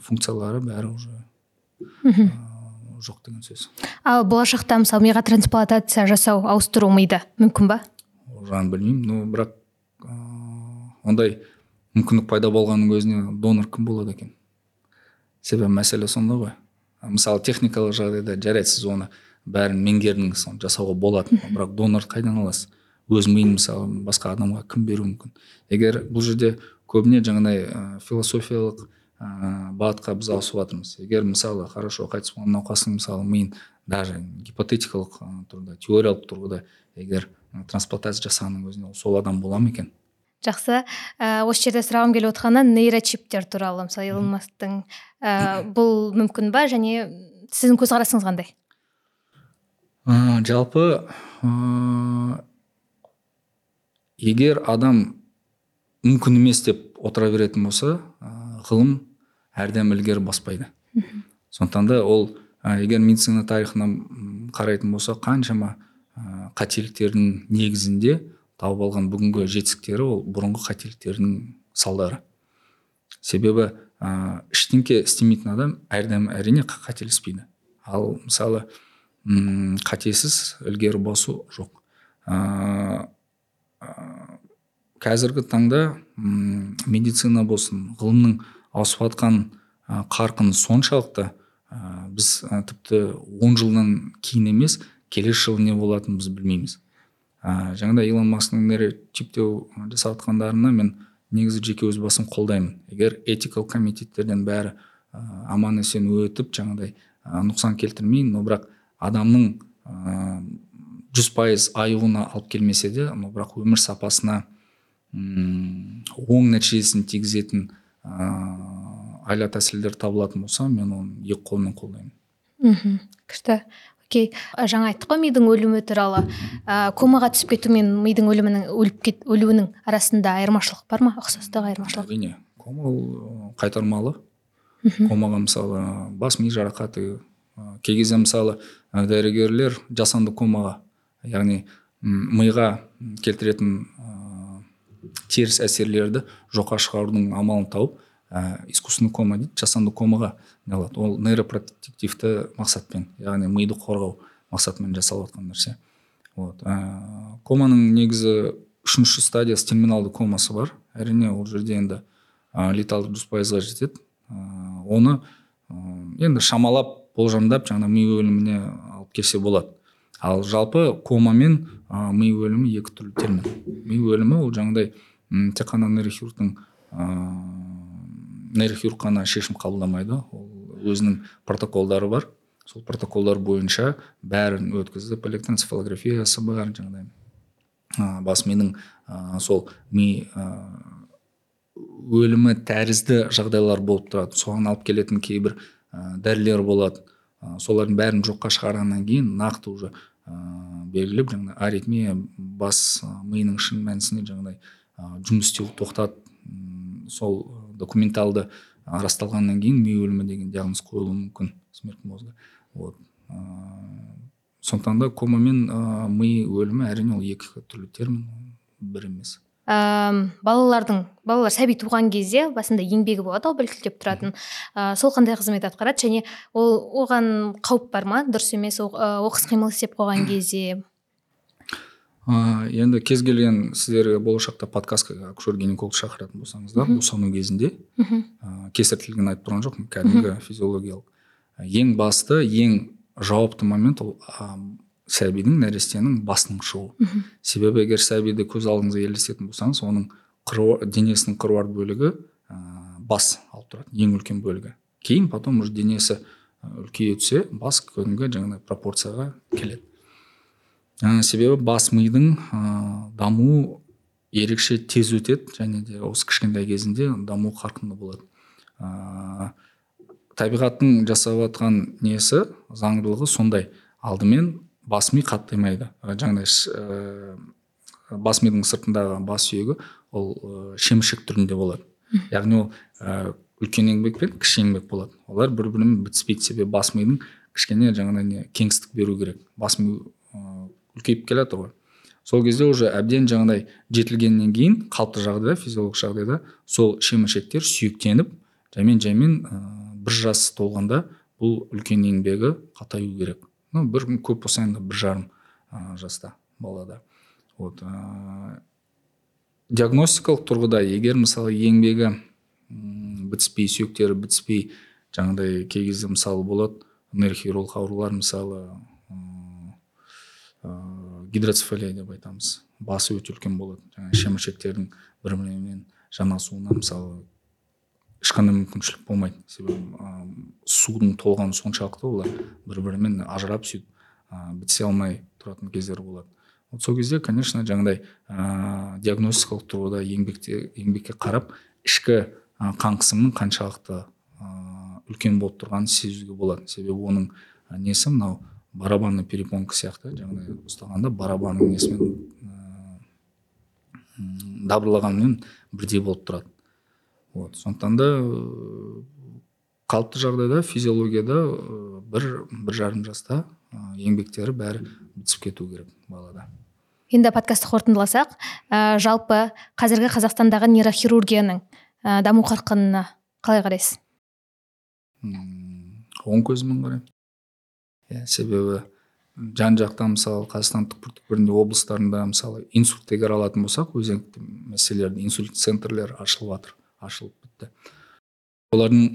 функциялары бәрі уже ә, жоқ деген сөз. Ал болашақта мысалы миға трансплантация жасау ауыстыру миды мүмкін ба? Жағын білмеймін. Но бірақ ыыы ондай мүмкіндік пайда болғанның өзіне донор кім болады екен? Себебі мәселе сонда ғой. Мысалы техникалық жағдайда жарайды сіз оны бәрін меңгердіңіз оны жасауға болады бірақ донор қайдан аласыз? Өз миын мысалы басқа адамға кім беруі мүмкін? Егер бұл жерде көбіне жаңағыдай ә, философиялық ә, бағытқа біз ауысып жатырмыз. Егер мысалы хорошо қайтыс болған науқастың мысалы миын даже гипотетикалық ә, тұрғыда теориялық тұрғыда егер трансплантация жасағанның өзінде ол сол адам бола ма екен? Жақсы. Ә, осы жерде сұрағым келіп отырғаны нейрочиптер туралы мысалы илон масктың ә, бұл мүмкін ба? Және сіздің көзқарасыңыз қандай? Ә, жалпы ә, егер адам мүмкін емес деп отыра беретін болса ә, ғылым әрдайым ілгері баспайды. Сондықтан да ол ә, егер медицина тарихына қарайтын болса қаншама ә, қателіктердің негізінде тауып алған бүгінгі жетістіктері ол бұрынғы қателіктердің салдары. Себебі ә, ештеңке істемейтін адам әрдайым әрине қателеспейді. Ал мысалы м, қатесіз ілгері басу жоқ. Ә, қазіргі таңда м, медицина болсын ғылымның ауысып жатқан қарқыны соншалықты ә, біз ә, тіпті он жылдан кейін емес келесі жылы не болатынын біз білмейміз. Ә, жаңағыдай илон масктың нейрочиптеу жасап жатқандарына мен негізі жеке өз басым қолдаймын. Егер этикалық комитеттерден бәрі ә, аман есен өтіп жаңағыдай нұқсан келтірмей но бірақ адамның жүз пайыз аюына алып келмесе де но бірақ өмір сапасына оң нәтижесін тигізетін ыыы айла тәсілдер табылатын болса мен оны екі қолмен қолдаймын. Мхм. Күшті. Окей ә, жаңа айттық қой мидың өлімі туралы. Ә, комаға түсіп кету мен мидың өлімінің өліп кет өлуінің арасында айырмашылық бар ма? Ұқсастық айырмашылық? Әрине. Кома ол қайтармалы. Комаға мысалы бас ми жарақаты кей кезде мысалы дәрігерлер жасанды комаға яғни миға келтіретін теріс әсерлерді жоққа шығарудың амалын тауып ә, искусственный кома дейді жасанды комаға не қылады ол нейропротективті мақсатпен яғни миды қорғау мақсатымен жасалып жатқан нәрсе. Вот ә, команың негізі үшінші стадиясы терминалды комасы бар. Әрине ол жерде енді ә, леталдық жүз пайызға жетеді. Ә, оны ә, енді шамалап болжамдап жаңа ми өліміне алып келсе болады. Ал жалпы кома мен ә, ми өлімі екі түрлі термин. Ми өлімі ол жаңағыдай тек қана нейрохирургтың нейрохирург қана шешім қабылдамайды. Ол өзінің протоколдары бар. Сол протоколдар бойынша бәрін өткізіп электроэнцефалографиясы бар жаңағыдай. Ә, бас мидың ә, сол ми ә, өлімі тәрізді жағдайлар болып тұрады. Соған алып келетін кейбір ә, дәрілер болады. Ә, солардың бәрін жоққа шығарғаннан кейін нақты уже ә, белгілеп жаңағыдай аритмия бас миының шын мәнісінде жаңағыдай жұмыс істеуі тоқтады. Сол документалды расталғаннан кейін ми өлімі деген диагноз қойылуы мүмкін смерть мозга вот. Ыыы сондықтан да кома мен ә, ми өлімі әрине ол екі түрлі термин бір емес. Әм, балалардың балалар сәби туған кезде басында еңбегі болады ғой бүлкілдеп тұратын. Ә, сол қандай қызмет атқарады және ол оған қауіп бар ма? Дұрыс емес ә, оқыс қимыл істеп қойған кезде ә, енді кез келген сіздерге болашақта подкастқа акушер гинеколог шақыратын болсаңыздар босану кезінде мхм ә, тілген айтып тұрған жоқпын кәдімгі физиологиялық. Ең басты ең жауапты момент ол ә, сәбидің нәрестенің басының шығуы. Мхм себебі егер сәбиді көз алдыңызға елестететін болсаңыз оның қыруар, денесінің қыруар бөлігі ә, бас алып тұрады ең үлкен бөлігі. Кейін потом уже денесі үлкейе түсе бас кәдімгі жаңағыдай пропорцияға келеді. Ә, себебі бас мидың ә, дамуы ерекше тез өтеді және де осы кішкентай кезінде даму қарқынды болады. Ә, табиғаттың жасап жатқан несі заңдылығы сондай. Алдымен бас ми қаттаймайды. Ә, жаңағыдай ә, бас мидың сыртындағы бас сүйегі ол ә, шеміршек түрінде болады. Яғни ол ә, үлкен еңбек пен кіші еңбек болады. Олар бір бірімен бітіспейді. Себебі бас мидың кішкене жаңағыдай не кеңістік беру керек. Бас ми үлкейіп келе жатыр ғой. Сол кезде уже әбден жаңағыдай жетілгеннен кейін қалыпты жағдайда физиологиялық жағдайда сол шеміршектер сүйектеніп жаймен жаймен ә, бір жас толғанда бұл үлкен еңбегі қатаю керек. Ну бір көп болса енді бір жарым ә, жаста балада. Вот ә, диагностикалық тұрғыда егер мысалы еңбегі бітіспей сүйектері бітіспей жаңағыдай кей кезде мысалы болады нейрохирург аурулар мысалы ә, гидроцефалия деп айтамыз. Басы өте үлкен болады. Жаңағы шеміршектердің бір бірімен жанасуына мысалы ешқандай мүмкіншілік болмайды. Себебі ә, судың толғаны соншалықты олар бір бірімен ажырап сөйтіп ә, бітісе алмай тұратын кездер болады. Вот сол кезде конечно жаңағыдай ә, диагностикалық тұрғыда еңбекте еңбекке қарап ішкі қан қысымының қаншалықты ә, үлкен болып тұрғанын сезуге болады. Себебі оның несі? Мынау барабанный перепонка сияқты жаңағыдай ұстағанда барабанның несімен ә, м, дабырлағанмен бірдей болып тұрады. Вот сондықтан да қалыпты жағдайда физиологияда бір бір жарым жаста еңбектері бәрі бітісіп кету керек балада. Енді подкастты қорытындыласақ ә, жалпы қазіргі қазақстандағы нейрохирургияның ә, даму қарқынына қалай қарайсыз? Оң көзімен қараймын. Иә себебі жан жақта мысалы қазақстан түкпір түкпірінде облыстарында мысалы инсульт егер алатын болсақ өзекті мәселелерді инсульт центрлер ашылып жатыр ашылып бітті. Олардың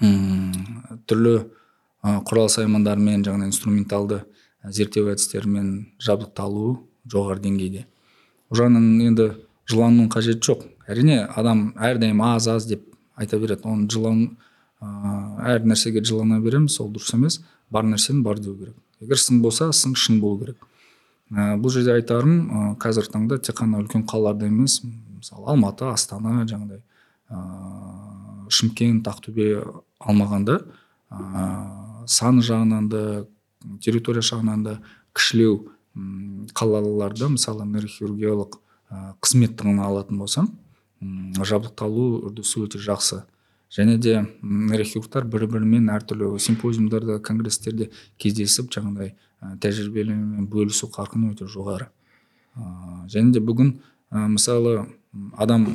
м, түрлі ы, құрал саймандармен жаңағы инструменталды зерттеу әдістерімен жабдықталуы жоғары деңгейде. Ол жағынан енді жыланудың қажеті жоқ. Әрине адам әрдайым аз аз деп айта береді. Оны жылан ыыы әр нәрсеге жылана береміз ол дұрыс емес. Бар нәрсені бар деу керек. Егер сын болса сын шын болу керек. Ә, бұл жерде айтарым ә, қазіргі таңда тек қана үлкен қалаларда емес мысалы алматы астана жаңағыдай ыыы шымкент ақтөбе алмағанда ыыы саны жағынан да территория жағынан да кішілеу қалаларда мысалы нейрохирургиялық ә, қызметтің алатын болсам жабдықталу үрдісі өте жақсы. Және де нейрохирургтар бір бірімен әртүрлі симпозиумдарда конгресстерде кездесіп жаңағыдай ә, бөлісу қарқыны өте жоғары. Ыыы және де бүгін ә, мысалы адам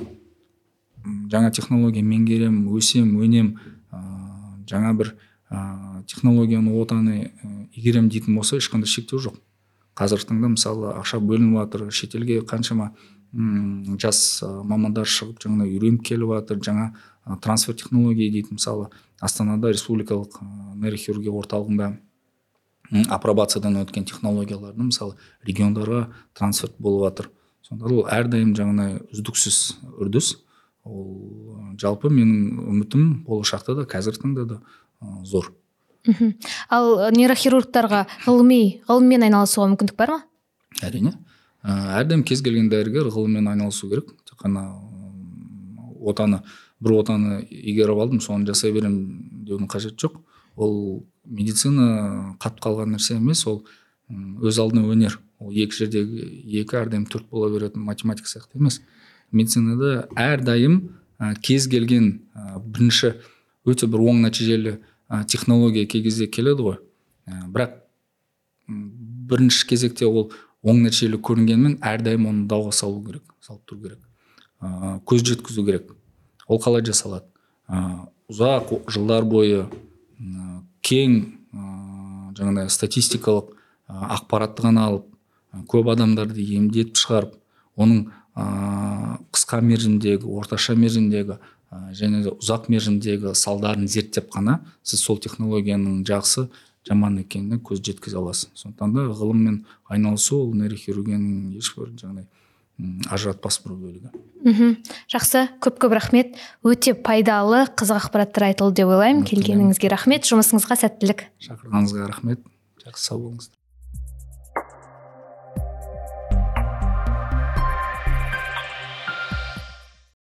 жаңа технология меңгерем өсем өнем ыыы жаңа бір ыыы технологияны отаны ә, игерем дейтін болса ешқандай шектеу жоқ. Қазіргі таңда мысалы ақша бөлініп жатыр шетелге қаншама жас ә, мамандар шығып жаңағыдай үйреніп келіп жатыр жаңа ә, трансфер технология дейтін мысалы астанада республикалық нейрохирургия орталығында апробациядан өткен технологияларды мысалы региондарға трансфер болып жатыр сондықтан ол әрдайым жаңағыдай үздіксіз үрдіс. Ол жалпы менің үмітім болашақта да қазіргі таңда да зор. Мхм. Ал нейрохирургтарға ғылыми ғылыммен айналысуға мүмкіндік бар ма? Әрине. Әрдайым кез келген дәрігер ғылыммен айналысу керек. Тек қана отаны бір отаны игеріп алдым соны жасай беремін деудің қажеті жоқ. Ол медицина қатып қалған нәрсе емес ол өз алдына өнер. Ол екі жердегі екі әрдайым төрт бола беретін математика сияқты емес. Медицинада әрдайым ә, кез келген ә, бірінші өте бір оң нәтижелі ә, технология кей кезде келеді ғой. Ә, бірақ бірінші кезекте ол оң нәтижелі көрінгенімен әрдайым оны дауға салу керек салып тұру керек. Ә, көз жеткізу керек. Ол қалай жасалады? Ә, ұзақ жылдар бойы м, кең ә, жаңағыдай статистикалық ә, ақпаратты ғана алып көп адамдарды емдетіп шығарып оның ә, қысқа мерзімдегі орташа мерзімдегі ә, және де ұзақ мерзімдегі салдарын зерттеп қана сіз сол технологияның жақсы жаман екеніне көз жеткізе аласыз. Сондықтан да ғылыммен айналысу ол нейрохирургияның ешбір жаңағыдай ажыратпас бір бөлігі мхм. Жақсы көп көп рахмет. Өте пайдалы қызық ақпараттар айтылды деп ойлаймын. Келгеніңізге рахмет. Жұмысыңызға сәттілік. Шақырғаныңызға рахмет. Жақсы сау болыңыздар.